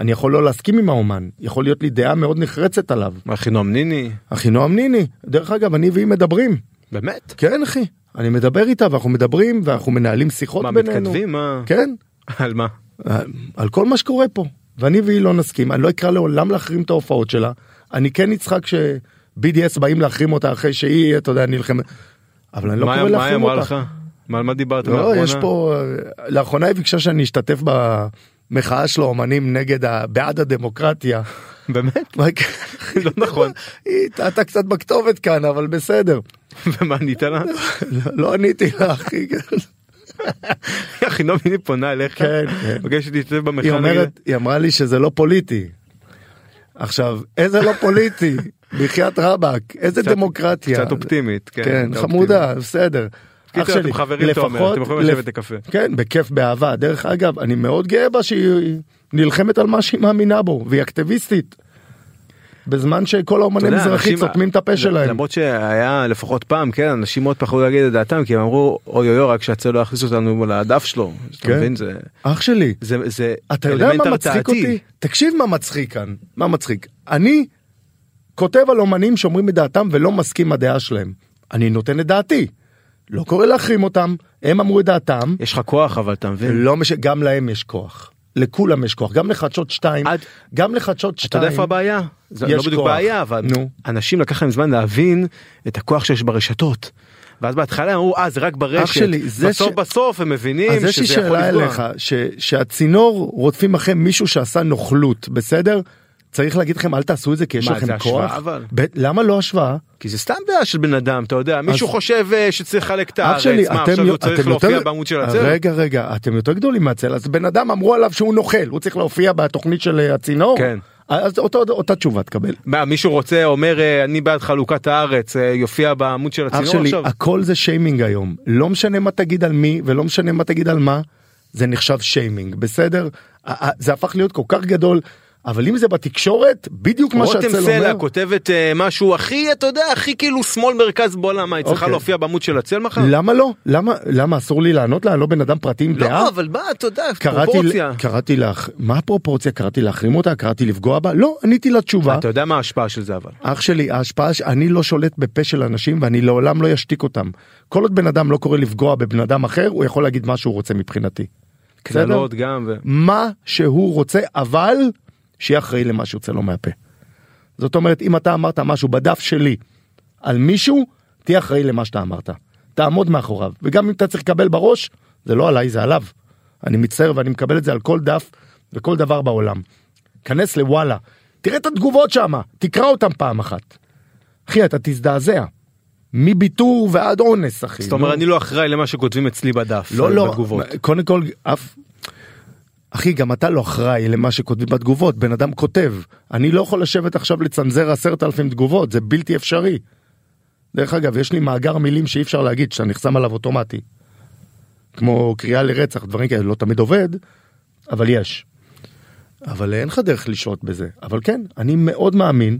אני יכול לא להסכים עם האומן, יכול להיות לי דעה מאוד נחרצת עליו. מה חינום ניני אחינועם ניני, דרך אגב אני והיא מדברים. באמת? כן אחי, אני מדבר איתה ואנחנו מדברים ואנחנו מנהלים שיחות מה בינינו. מתכתבים? מה? כן, על מה? על- על כל מה שקורה פה ואני והיא לא נסכים אני לא אקרא לעולם להחרים את ההופעות שלה אני כן אצחק ש-BDS באים להחרים אותה אחרי שהיא אתה יודע נלחמת אבל אני לא מה קורא מה היא להחרים אמרה אותה. לך? מה מה דיברת לא לאחרונה? יש פה לאחרונה היא ביקשה שאני אשתתף במחאה של האומנים נגד ה... בעד הדמוקרטיה. באמת? מה- לא נכון. היא טעתה קצת בכתובת כאן אבל בסדר ומה ענית לה? לא- לא עניתי לה אחי חינום ניני פונה אליך? כן, כן. מבקש שתשתתף היא במחאה נגד- אומרת היא אמרה לי שזה לא פוליטי. עכשיו איזה לא פוליטי בחייאת רבאק איזה דמוקרטיה קצת אופטימית. כן, כן חמודה בסדר. קיצר, אח שלי, אתם חברים, לפחות- אתם יכולים לשבת לקפה. כן בכיף באהבה דרך אגב אני מאוד גאה בה שהיא נלחמת על מה שהיא מאמינה בו והיא אקטיביסטית. בזמן שכל האומנים אנשים- סותמים את הפה שלהם. למרות שהיה לפחות פעם כן אנשים מאוד פחדו להגיד את דעתם כי הם אמרו אוי אוי אוי רק שהצל לא יכניס אותנו לדף שלו. כן. זה אח שלי זה זה אתה יודע מה מצחיק. אותי? תקשיב מה מצחיק כאן, מה מצחיק. אני כותב על אומנים שאומרים את דעתם ולא מסכים הדעה שלהם. אני נותן את דעתי. לא קורא להחרים אותם, הם אמרו את דעתם, יש לך כוח אבל אתה מבין? לא מש... גם להם יש כוח. לכולם יש כוח, גם לחדשות 2, עד- גם לחדשות 2. אתה יודע איפה הבעיה? זה לא בדיוק כוח. בעיה אבל נו. אנשים לקח להם זמן להבין את הכוח שיש ברשתות. ואז בהתחלה אמרו אה זה רק ברשת. שלי, זה בסוף ש- בסוף הם מבינים אז יש לי שזה יכול שאלה לפגוע. אליך, ש... שהצינור רודפים אחרי מישהו שעשה נוכלות, בסדר? צריך להגיד לכם אל תעשו את זה כי יש מה, לכם זה כוח. השוואה, אבל? ב- למה לא השוואה? כי זה סתם דעה של בן אדם אתה יודע מישהו חושב אה, שצריך לחלק את הארץ שלי, מה אתם עכשיו יו- הוא צריך להופיע יותר- בעמוד של הצל. רגע רגע אתם יותר גדולים מהצל אז בן אדם אמרו עליו שהוא נוכל הוא צריך להופיע בתוכנית של אה, הצינור. כן. אז אותו, אותה תשובה תקבל. מה, מישהו רוצה אומר אה, אני בעד חלוקת הארץ יופיע בעמוד של הצינור שלי עכשיו. הכל זה שיימינג היום לא משנה מה תגיד על מי ולא משנה מה תגיד על מה זה נחשב שיימינג בסדר זה הפך להיות כל כך גדול אבל אם זה בתקשורת בדיוק מה רותם שהצל סלע אומר. כותבת אה, משהו הכי אתה יודע הכי כאילו שמאל מרכז בעולם מה היא צריכה אוקיי. להופיע בעמוד של הצל מחר? למה לא למה למה אסור לי לענות לה לא בן אדם פרטי עם דעה. לא אבל מה אתה יודע פרופורציה. קראתי לך, מה הפרופורציה? קראתי להחרים אותה? קראתי לפגוע בה? לא, עניתי לה תשובה. אתה יודע מה ההשפעה של זה אבל. אח שלי, ההשפעה, אני לא שולט בפה של אנשים ואני לעולם לא אשתיק אותם. כל עוד בן אדם לא קורא לפגוע בבן אדם אחר, הוא יכול להגיד מה שהוא רוצה מבחינתי. קללות גם. ו- מה שהוא רוצה, אבל שיהיה אחראי למה שיוצא לו מהפה. זאת אומרת, אם אתה אמרת משהו בדף שלי על מישהו, תהיה אחראי למה שאתה אמרת. תעמוד מאחוריו, וגם אם אתה צריך לקבל בראש, זה לא עליי, זה עליו. אני מצטער ואני מקבל את זה על כל דף וכל דבר בעולם. כנס לוואלה, תראה את התגובות שם, תקרא אותם פעם אחת. אחי, אתה תזדעזע. מביטור ועד אונס, אחי. זאת אומרת. אני לא אחראי למה שכותבים אצלי בדף. לא לא. קודם כל אף. אחי גם אתה לא אחראי למה שכותבים בתגובות בן אדם כותב אני לא יכול לשבת עכשיו לצנזר עשרת אלפים תגובות זה בלתי אפשרי. דרך אגב יש לי מאגר מילים שאי אפשר להגיד שאתה נחסם עליו אוטומטי. כמו קריאה לרצח דברים כאלה לא תמיד עובד אבל יש. אבל אין לך דרך לשלוט בזה אבל כן אני מאוד מאמין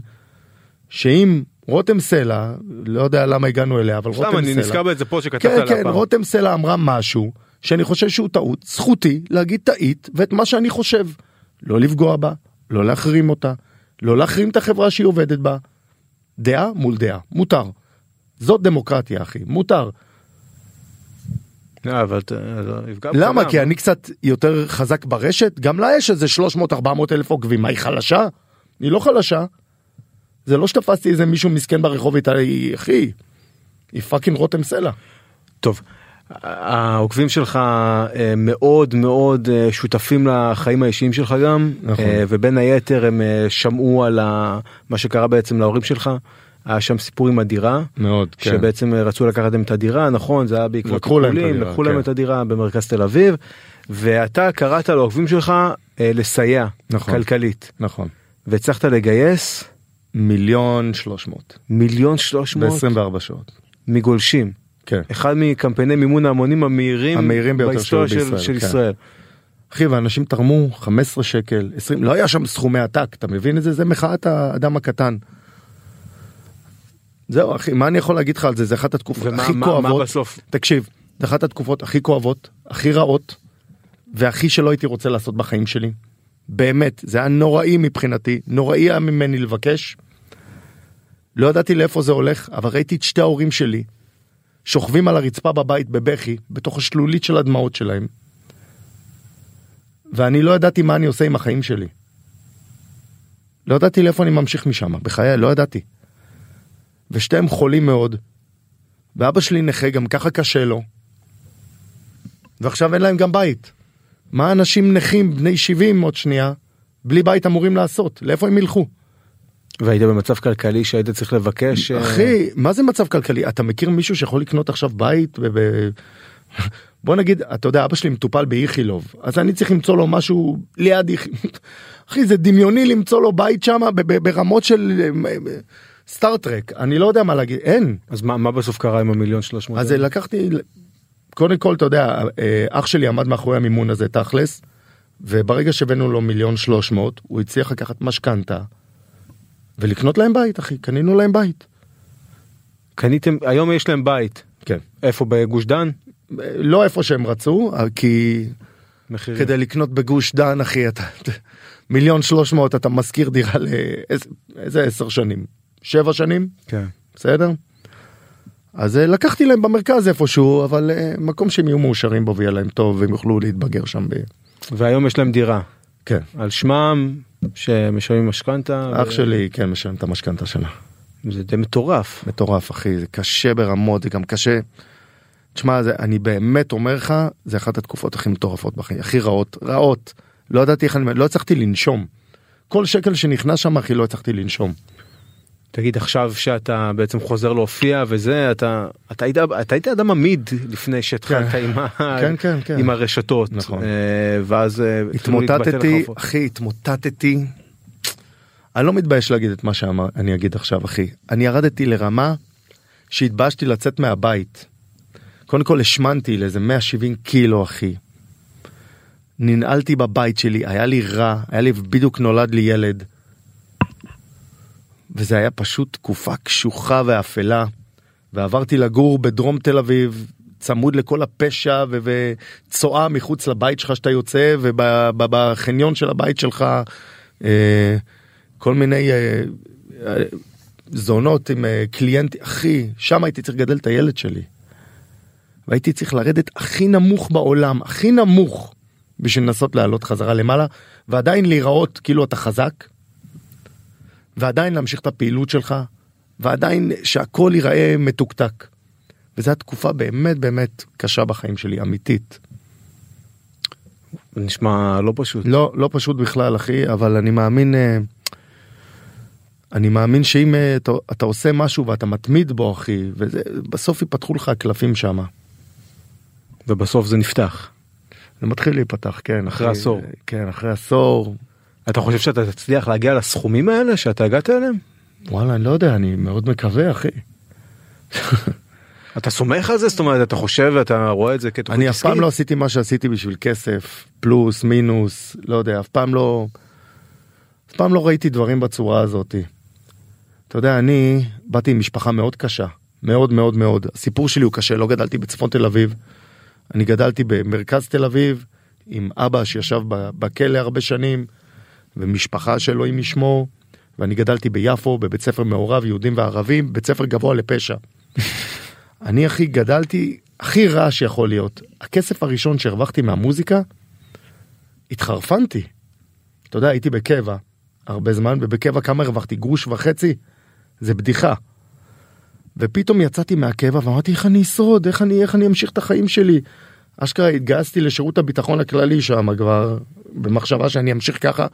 שאם רותם סלע לא יודע למה הגענו אליה אבל רותם סתם סלע. אני נזכר באיזה פוסט שכתבת כן, עליו כן, פעם. רותם סלע אמרה משהו שאני חושב שהוא טעות, זכותי להגיד טעית ואת מה שאני חושב. לא לפגוע בה, לא להחרים אותה, לא להחרים את החברה שהיא עובדת בה. דעה מול דעה, מותר. זאת דמוקרטיה אחי, מותר. אה, אבל אתה- לא, למה? כי אני קצת יותר חזק ברשת, גם לה יש איזה 300-400 אלף עוקבים, מה היא חלשה? היא לא חלשה. זה לא שתפסתי איזה מישהו מסכן ברחוב איתה, אחי, היא פאקינג רותם סלע. טוב. העוקבים שלך אה, מאוד מאוד אה, שותפים לחיים האישיים שלך גם נכון. אה, ובין היתר הם שמעו על מה שקרה בעצם להורים שלך. היה שם סיפור עם הדירה מאוד, כן. שבעצם רצו לקחת להם את הדירה נכון זה היה בעקבות לקחו להם את טיפולים, הדירה, לקחו להם כן. את הדירה במרכז תל אביב ואתה קראת לעוקבים שלך לסייע נכון. כלכלית נכון. והצלחת לגייס מיליון שלוש מאות. מיליון שלוש מאות ב-24 שעות. מגולשים. כן. אחד מקמפייני מימון ההמונים המהירים, המהירים ביותר בהיסטוריה של, בישראל, של כן. ישראל. אחי, ואנשים תרמו 15 שקל, 20, לא היה שם סכומי עתק, אתה מבין את זה? זה מחאת האדם הקטן. זהו אחי, מה אני יכול להגיד לך על זה? זה אחת התקופות ומה הכי מה, כואבות. מה בסוף? תקשיב, זה אחת התקופות הכי כואבות, הכי רעות, והכי שלא הייתי רוצה לעשות בחיים שלי. באמת, זה היה נוראי מבחינתי, נוראי היה ממני לבקש. לא ידעתי לאיפה זה הולך, אבל ראיתי את שתי ההורים שלי שוכבים על הרצפה בבית בבכי, בתוך השלולית של הדמעות שלהם. ואני לא ידעתי מה אני עושה עם החיים שלי. לא ידעתי לאיפה אני ממשיך משם, בחיי, לא ידעתי. ושתיהם חולים מאוד, ואבא שלי נכה, גם ככה קשה לו. ועכשיו אין להם גם בית. מה אנשים נכים בני 70 עוד שנייה, בלי בית אמורים לעשות? לאיפה הם ילכו? והיית במצב כלכלי שהיית צריך לבקש? אה, אחי, מה זה מצב כלכלי? אתה מכיר מישהו שיכול לקנות עכשיו בית? ב- בוא נגיד, אתה יודע, אבא שלי מטופל באיכילוב, אז אני צריך למצוא לו משהו ליד איכילוב. אחי, זה דמיוני למצוא לו בית שם ברמות של אה, סטארטרק, אני לא יודע מה להגיד, אין. אז מה, מה בסוף קרה עם המיליון שלוש מאות? אז לקחתי, קודם כל, אתה יודע, אה, אח שלי עמד מאחורי המימון הזה תכלס, וברגע שהבאנו לו מיליון שלוש מאות, הוא הצליח לקחת משכנתה ולקנות להם בית, אחי, קנינו להם בית. קניתם, היום יש להם בית. כן. איפה בגוש דן? לא איפה שהם רצו, כי מחירים. כדי לקנות בגוש דן, אחי, אתה... מיליון שלוש מאות אתה משכיר דירה לאיזה עשר שנים? שבע שנים? כן. בסדר? אז אה, לקחתי להם במרכז איפשהו, אבל אה, מקום שהם יהיו מאושרים בו ויהיה להם טוב והם יוכלו להתבגר שם. ב... והיום יש להם דירה. כן. על שמם, שמשלמים משכנתה. אח ו- שלי, כן, משלם את המשכנתה שלה. זה די מטורף. מטורף, אחי, זה קשה ברמות, זה גם קשה. תשמע, זה, אני באמת אומר לך, זה אחת התקופות הכי מטורפות בחיים, הכי רעות, רעות. לא ידעתי איך אני, לא הצלחתי לנשום. כל שקל שנכנס שם אחי לא הצלחתי לנשום. תגיד עכשיו שאתה בעצם חוזר להופיע וזה אתה אתה היית אתה היית אדם עמיד לפני שהתחלת כן. עם, ה- כן, כן, כן. עם הרשתות נכון. אה, ואז אה, התמוטטתי. אחי התמוטטתי. אני לא מתבייש להגיד את מה שאני אגיד עכשיו אחי אני ירדתי לרמה שהתביישתי לצאת מהבית. קודם כל השמנתי לאיזה 170 קילו אחי. ננעלתי בבית שלי היה לי רע היה לי בדיוק נולד לי ילד. וזה היה פשוט תקופה קשוחה ואפלה. ועברתי לגור בדרום תל אביב צמוד לכל הפשע וצואה מחוץ לבית שלך שאתה יוצא ובחניון של הבית שלך אה, כל מיני אה, אה, זונות עם קליינטים אחי שם הייתי צריך לגדל את הילד שלי. והייתי צריך לרדת הכי נמוך בעולם הכי נמוך בשביל לנסות לעלות חזרה למעלה ועדיין להיראות כאילו אתה חזק. ועדיין להמשיך את הפעילות שלך ועדיין שהכל ייראה מתוקתק. וזו התקופה באמת באמת קשה בחיים שלי אמיתית. נשמע לא פשוט. לא לא פשוט בכלל אחי אבל אני מאמין אה, אני מאמין שאם אה, אתה, אתה עושה משהו ואתה מתמיד בו אחי וזה בסוף ייפתחו לך הקלפים שם. ובסוף זה נפתח. זה מתחיל להיפתח כן אחרי עשור. כן אחרי עשור אתה חושב שאתה תצליח להגיע לסכומים האלה שאתה הגעת אליהם? וואלה אני לא יודע אני מאוד מקווה אחי. אתה סומך על זה? זאת אומרת אתה חושב ואתה רואה את זה כתוכנית אני אף פעם לא עשיתי מה שעשיתי בשביל כסף פלוס מינוס לא יודע אף פעם לא אף פעם לא ראיתי דברים בצורה הזאתי. אתה יודע אני באתי עם משפחה מאוד קשה מאוד מאוד מאוד הסיפור שלי הוא קשה לא גדלתי בצפון תל אביב אני גדלתי במרכז תל אביב עם אבא שישב בכלא הרבה שנים ומשפחה שאלוהים ישמור ואני גדלתי ביפו בבית ספר מעורב יהודים וערבים בית ספר גבוה לפשע. אני הכי גדלתי הכי רע שיכול להיות הכסף הראשון שהרווחתי מהמוזיקה התחרפנתי. אתה יודע הייתי בקבע הרבה זמן ובקבע כמה הרווחתי גרוש וחצי זה בדיחה. ופתאום יצאתי מהקבע ואמרתי איך אני אשרוד איך אני איך אני אמשיך את החיים שלי. אשכרה התגייסתי לשירות הביטחון הכללי שם כבר במחשבה שאני אמשיך ככה.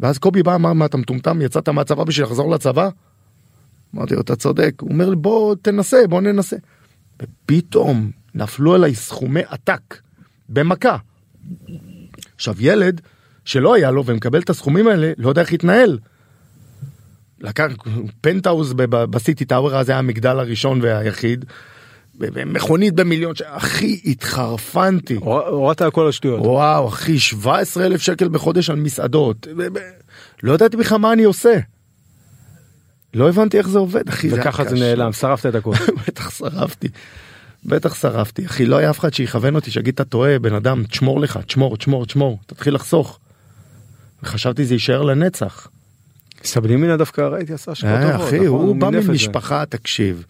ואז קובי בא אמר מה אתה מטומטם יצאת מהצבא בשביל לחזור לצבא? אמרתי לו אתה צודק הוא אומר לי בוא תנסה בוא ננסה. ופתאום נפלו עליי סכומי עתק במכה. עכשיו ילד שלא היה לו ומקבל את הסכומים האלה לא יודע איך להתנהל. לקח פנטהאוז בסיטי טאוור אז היה המגדל הראשון והיחיד. מכונית במיליון ש... אחי התחרפנתי. הור- הורדת על כל השטויות. וואו אחי 17 אלף שקל בחודש על מסעדות. לא ידעתי בכלל מה אני עושה. לא הבנתי איך זה עובד אחי. וככה זה. נעלם שרפת את הכל. בטח שרפתי. בטח שרפתי אחי לא היה אף אחד שיכוון אותי שיגיד אתה טועה בן אדם תשמור לך תשמור תשמור תשמור תתחיל לחסוך. וחשבתי זה יישאר לנצח. סבלימינה דווקא ראיתי עשה השקעות אה, טובות. אחי נכון? הוא בא. ממשפחה תקשיב.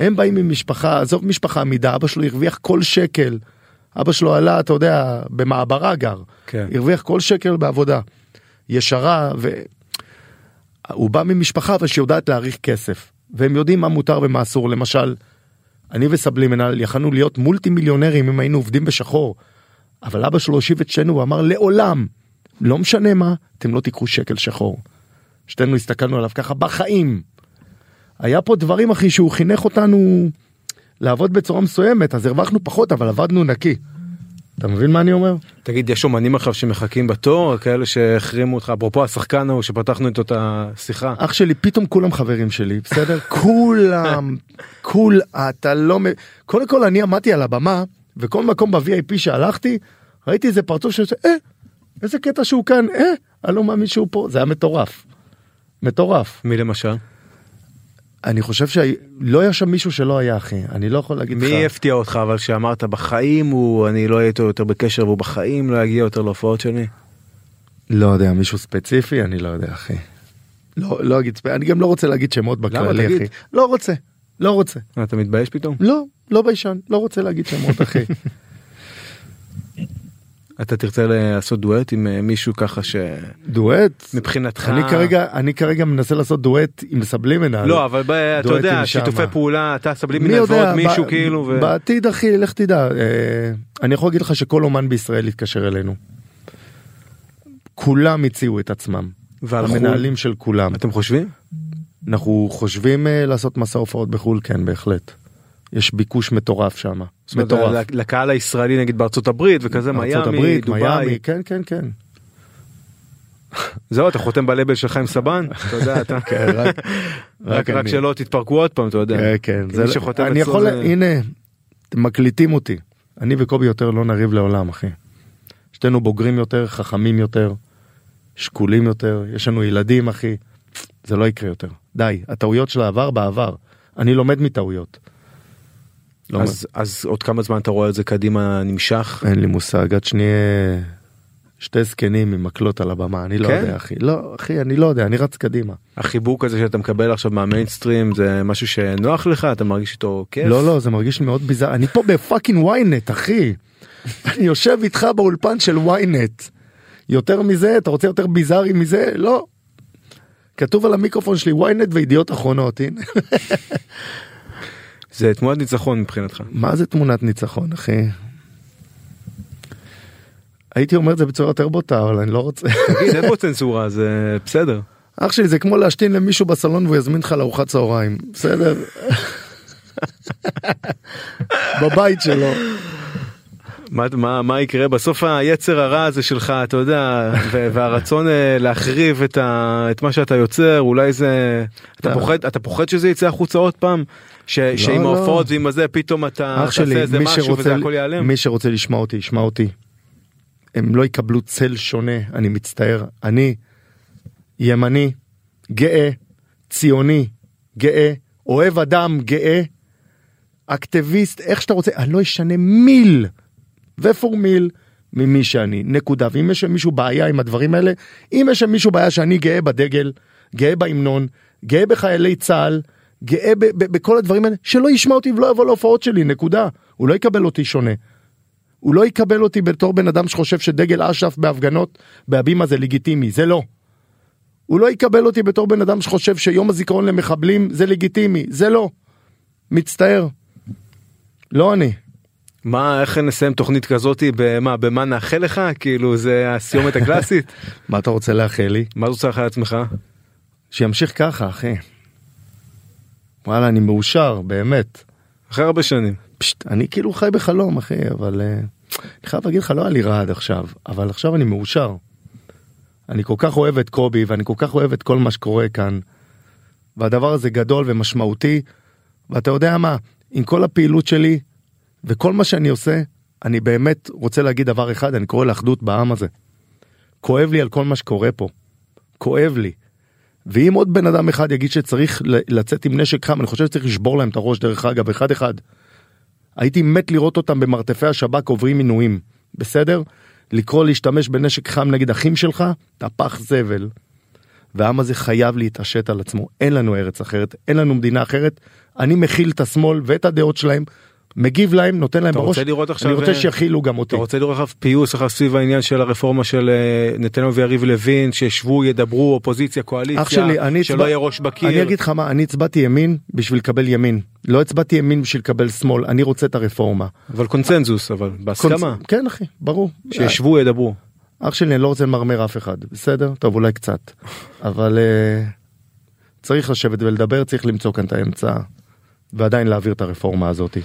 הם באים ממשפחה עזוב משפחה עמידה אבא שלו הרוויח כל שקל. אבא שלו עלה אתה יודע במעברה גר. כן. הרוויח כל שקל בעבודה. ישרה והוא בא ממשפחה אבל שיודעת להעריך כסף והם יודעים מה מותר ומה אסור למשל. אני וסבלימנל יכלנו להיות מולטי מיליונרים אם היינו עובדים בשחור. אבל אבא שלו הושיב את שנינו ואמר לעולם לא משנה מה אתם לא תיקחו שקל שחור. שתינו הסתכלנו עליו ככה בחיים. היה פה דברים אחי שהוא חינך אותנו לעבוד בצורה מסוימת אז הרווחנו פחות אבל עבדנו נקי. אתה מבין מה אני אומר? תגיד יש אומנים עכשיו שמחכים בתור כאלה שהחרימו אותך אפרופו השחקן ההוא שפתחנו איתו את השיחה. אח שלי פתאום כולם חברים שלי בסדר כולם כול אתה לא מ... קודם כל אני עמדתי על הבמה וכל מקום ב-VIP שהלכתי ראיתי איזה פרצוף שעושה אה איזה קטע שהוא כאן אה אני לא מאמין שהוא פה זה היה מטורף. מטורף מי למשל? אני חושב שלא היה שם מישהו שלא היה אחי אני לא יכול להגיד לך. מי הפתיע אותך אבל שאמרת בחיים הוא אני לא אהיה איתו יותר בקשר והוא בחיים לא יגיע יותר להופעות שלי. לא יודע מישהו ספציפי אני לא יודע אחי. לא לא אגיד אני גם לא רוצה להגיד שמות בכללי? אחי. לא רוצה. לא רוצה. אתה מתבייש פתאום? לא לא ביישן לא רוצה להגיד שמות אחי. אתה תרצה לעשות דואט עם אה, מישהו ככה דואט שמבחינתך אני כרגע אני כרגע מנסה לעשות דואט עם סבלימנל. לא אבל ב- אתה יודע. שיתופי פעולה אתה יודע ועוד מישהו ב- כאילו ו- בעתיד אחי לך תדע אה, אני יכול להגיד לך שכל אומן בישראל יתקשר אלינו. כולם הציעו את עצמם ועל חו"ל? המנהלים של כולם. אתם חושבים? אנחנו חושבים אה, לעשות מסע הופעות בחו"ל, כן, בהחלט. יש ביקוש מטורף שם. מטורף. לקהל הישראלי נגיד בארצות הברית וכזה מיאמי, ארצות הברית, דובאי. מיאמי, כן, כן, כן. זהו אתה חותם בלבל של חיים סבן? אתה יודע אתה. כן, רק- רק. שלא תתפרקו עוד פעם אתה יודע. כן, כן. אני יכול, הנה, מקליטים אותי. אני וקובי יותר לא נריב לעולם, אחי. שתינו בוגרים יותר, חכמים יותר, שקולים יותר, יש לנו ילדים, אחי. זה לא יקרה יותר. די, הטעויות של העבר בעבר. אני לומד מטעויות. לא אז אז עוד כמה זמן אתה רואה את זה קדימה נמשך? אין לי מושג עד שנהיה שתי זקנים עם מקלות על הבמה אני לא כן? יודע אחי. לא אחי אני לא יודע אני רץ קדימה. החיבוק הזה שאתה מקבל עכשיו מהמיינסטרים זה משהו שנוח לך? אתה מרגיש איתו כיף? לא לא זה מרגיש מאוד ביזאר. אני פה בפאקינג ynet אחי. אני יושב איתך באולפן של ynet. יותר מזה אתה רוצה יותר ביזארי מזה? לא. כתוב על המיקרופון שלי ynet וידיעות אחרונות הנה זה תמונת ניצחון מבחינתך. מה זה תמונת ניצחון אחי. הייתי אומר את זה בצורה יותר בוטה אבל אני לא רוצה. תגיד אין פה צנזורה זה בסדר. אח שלי זה כמו להשתין למישהו בסלון והוא יזמין לך לארוחת צהריים בסדר. בבית שלו. מה, מה, מה יקרה בסוף היצר הרע הזה שלך אתה יודע והרצון אה, להחריב את, ה, את מה שאתה יוצר אולי זה אתה לא. פוחד אתה פוחד שזה יצא החוצה עוד פעם שעם לא. ההופעות ועם הזה פתאום אתה תעשה איזה משהו וזה הכל ייעלם. מי שרוצה לשמוע אותי ישמע אותי. הם לא יקבלו צל שונה אני מצטער אני ימני גאה ציוני גאה אוהב אדם גאה אקטיביסט איך שאתה רוצה אני לא אשנה מיל ופורמיל ממי שאני נקודה ואם יש למישהו בעיה עם הדברים האלה אם יש למישהו בעיה שאני גאה בדגל גאה בהמנון גאה בחיילי צה"ל גאה ב- ב- בכל הדברים האלה שלא ישמע אותי ולא יבוא להופעות שלי נקודה הוא לא יקבל אותי שונה. הוא לא יקבל אותי בתור בן אדם שחושב שדגל אש"ף בהפגנות בהבימה זה לגיטימי זה לא. הוא לא יקבל אותי בתור בן אדם שחושב שיום הזיכרון למחבלים זה לגיטימי זה לא. מצטער. לא אני. מה איך נסיים תוכנית כזאתי במה במה נאחל לך כאילו זה הסיומת הקלאסית מה אתה רוצה לאחל לי? מה אתה רוצה לאחל לעצמך שימשיך ככה אחי. וואלה אני מאושר באמת. אחרי הרבה שנים פשט, אני כאילו חי בחלום אחי אבל אה, אני חייב להגיד לך לא היה לי רע עד עכשיו אבל עכשיו אני מאושר. אני כל כך אוהב את קובי ואני כל כך אוהב את כל מה שקורה כאן. והדבר הזה גדול ומשמעותי ואתה יודע מה עם כל הפעילות שלי וכל מה שאני עושה אני באמת רוצה להגיד דבר אחד אני קורא לאחדות בעם הזה. כואב לי על כל מה שקורה פה. כואב לי. ואם עוד בן אדם אחד יגיד שצריך לצאת עם נשק חם אני חושב שצריך לשבור להם את הראש דרך אגב אחד אחד. הייתי מת לראות אותם במרתפי השב"כ עוברים עינויים בסדר לקרוא להשתמש בנשק חם נגד אחים שלך אתה פח זבל. והעם הזה חייב להתעשת על עצמו אין לנו ארץ אחרת אין לנו מדינה אחרת אני מכיל את השמאל ואת הדעות שלהם מגיב להם נותן להם בראש. אני רוצה אה, שיכילו גם אותי. אתה רוצה לראות עכשיו פיוס אחר סביב העניין של הרפורמה של אה, נתניהו ויריב לוין שישבו ידברו אופוזיציה קואליציה אח שלי אני שלא הצבע- יהיה ראש בקיר? אני אגיד לך מה אני הצבעתי ימין בשביל לקבל ימין. לא הצבעתי ימין בשביל לקבל שמאל אני רוצה את הרפורמה. אבל קונצנזוס אבל בהסכמה. קונצ- כן אחי ברור. שישבו ידברו. אח שלי אני לא רוצה למרמר אף אחד בסדר? טוב אולי קצת. אבל uh, צריך לשבת ולדבר צריך למצוא כאן את האמצע ועדיין להעביר את הרפורמה הזאת.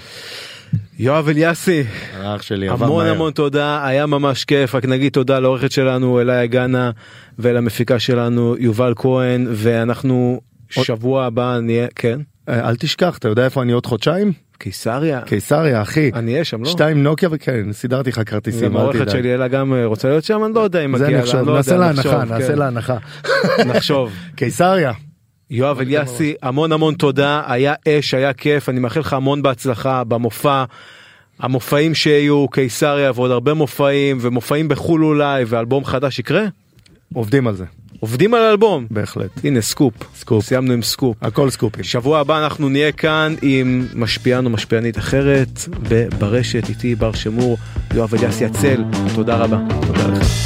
יואב אליאסי אח שלי המון. המון תודה היה ממש כיף רק נגיד תודה לעורכת שלנו אליה גאנה ולמפיקה שלנו יובל כהן ואנחנו שבוע הבא נהיה כן אה, אל תשכח אתה יודע איפה אני עוד חודשיים קיסריה קיסריה אחי אני אהיה שם לא? שתיים נוקיה וכן סידרתי לך כרטיסים אל העורכת. שלי אלה גם אה, רוצה להיות שם אני לא יודע אם מגיע לה, נעשה לה הנחה נעשה כן. לה הנחה. נחשוב. קיסריה. יואב אליאסי המון המון תודה היה אש היה כיף אני מאחל לך המון בהצלחה במופע. המופעים שיהיו קיסריה ועוד הרבה מופעים ומופעים בחו"ל אולי ואלבום חדש יקרה עובדים על זה עובדים על אלבום בהחלט הנה סקופ סקופ. סיימנו עם סקופ הכל סקופים. שבוע הבא אנחנו נהיה כאן עם משפיען או משפיענית אחרת ב- ברשת איתי בר שמור יואב אליאסי הצל תודה רבה. תודה לך.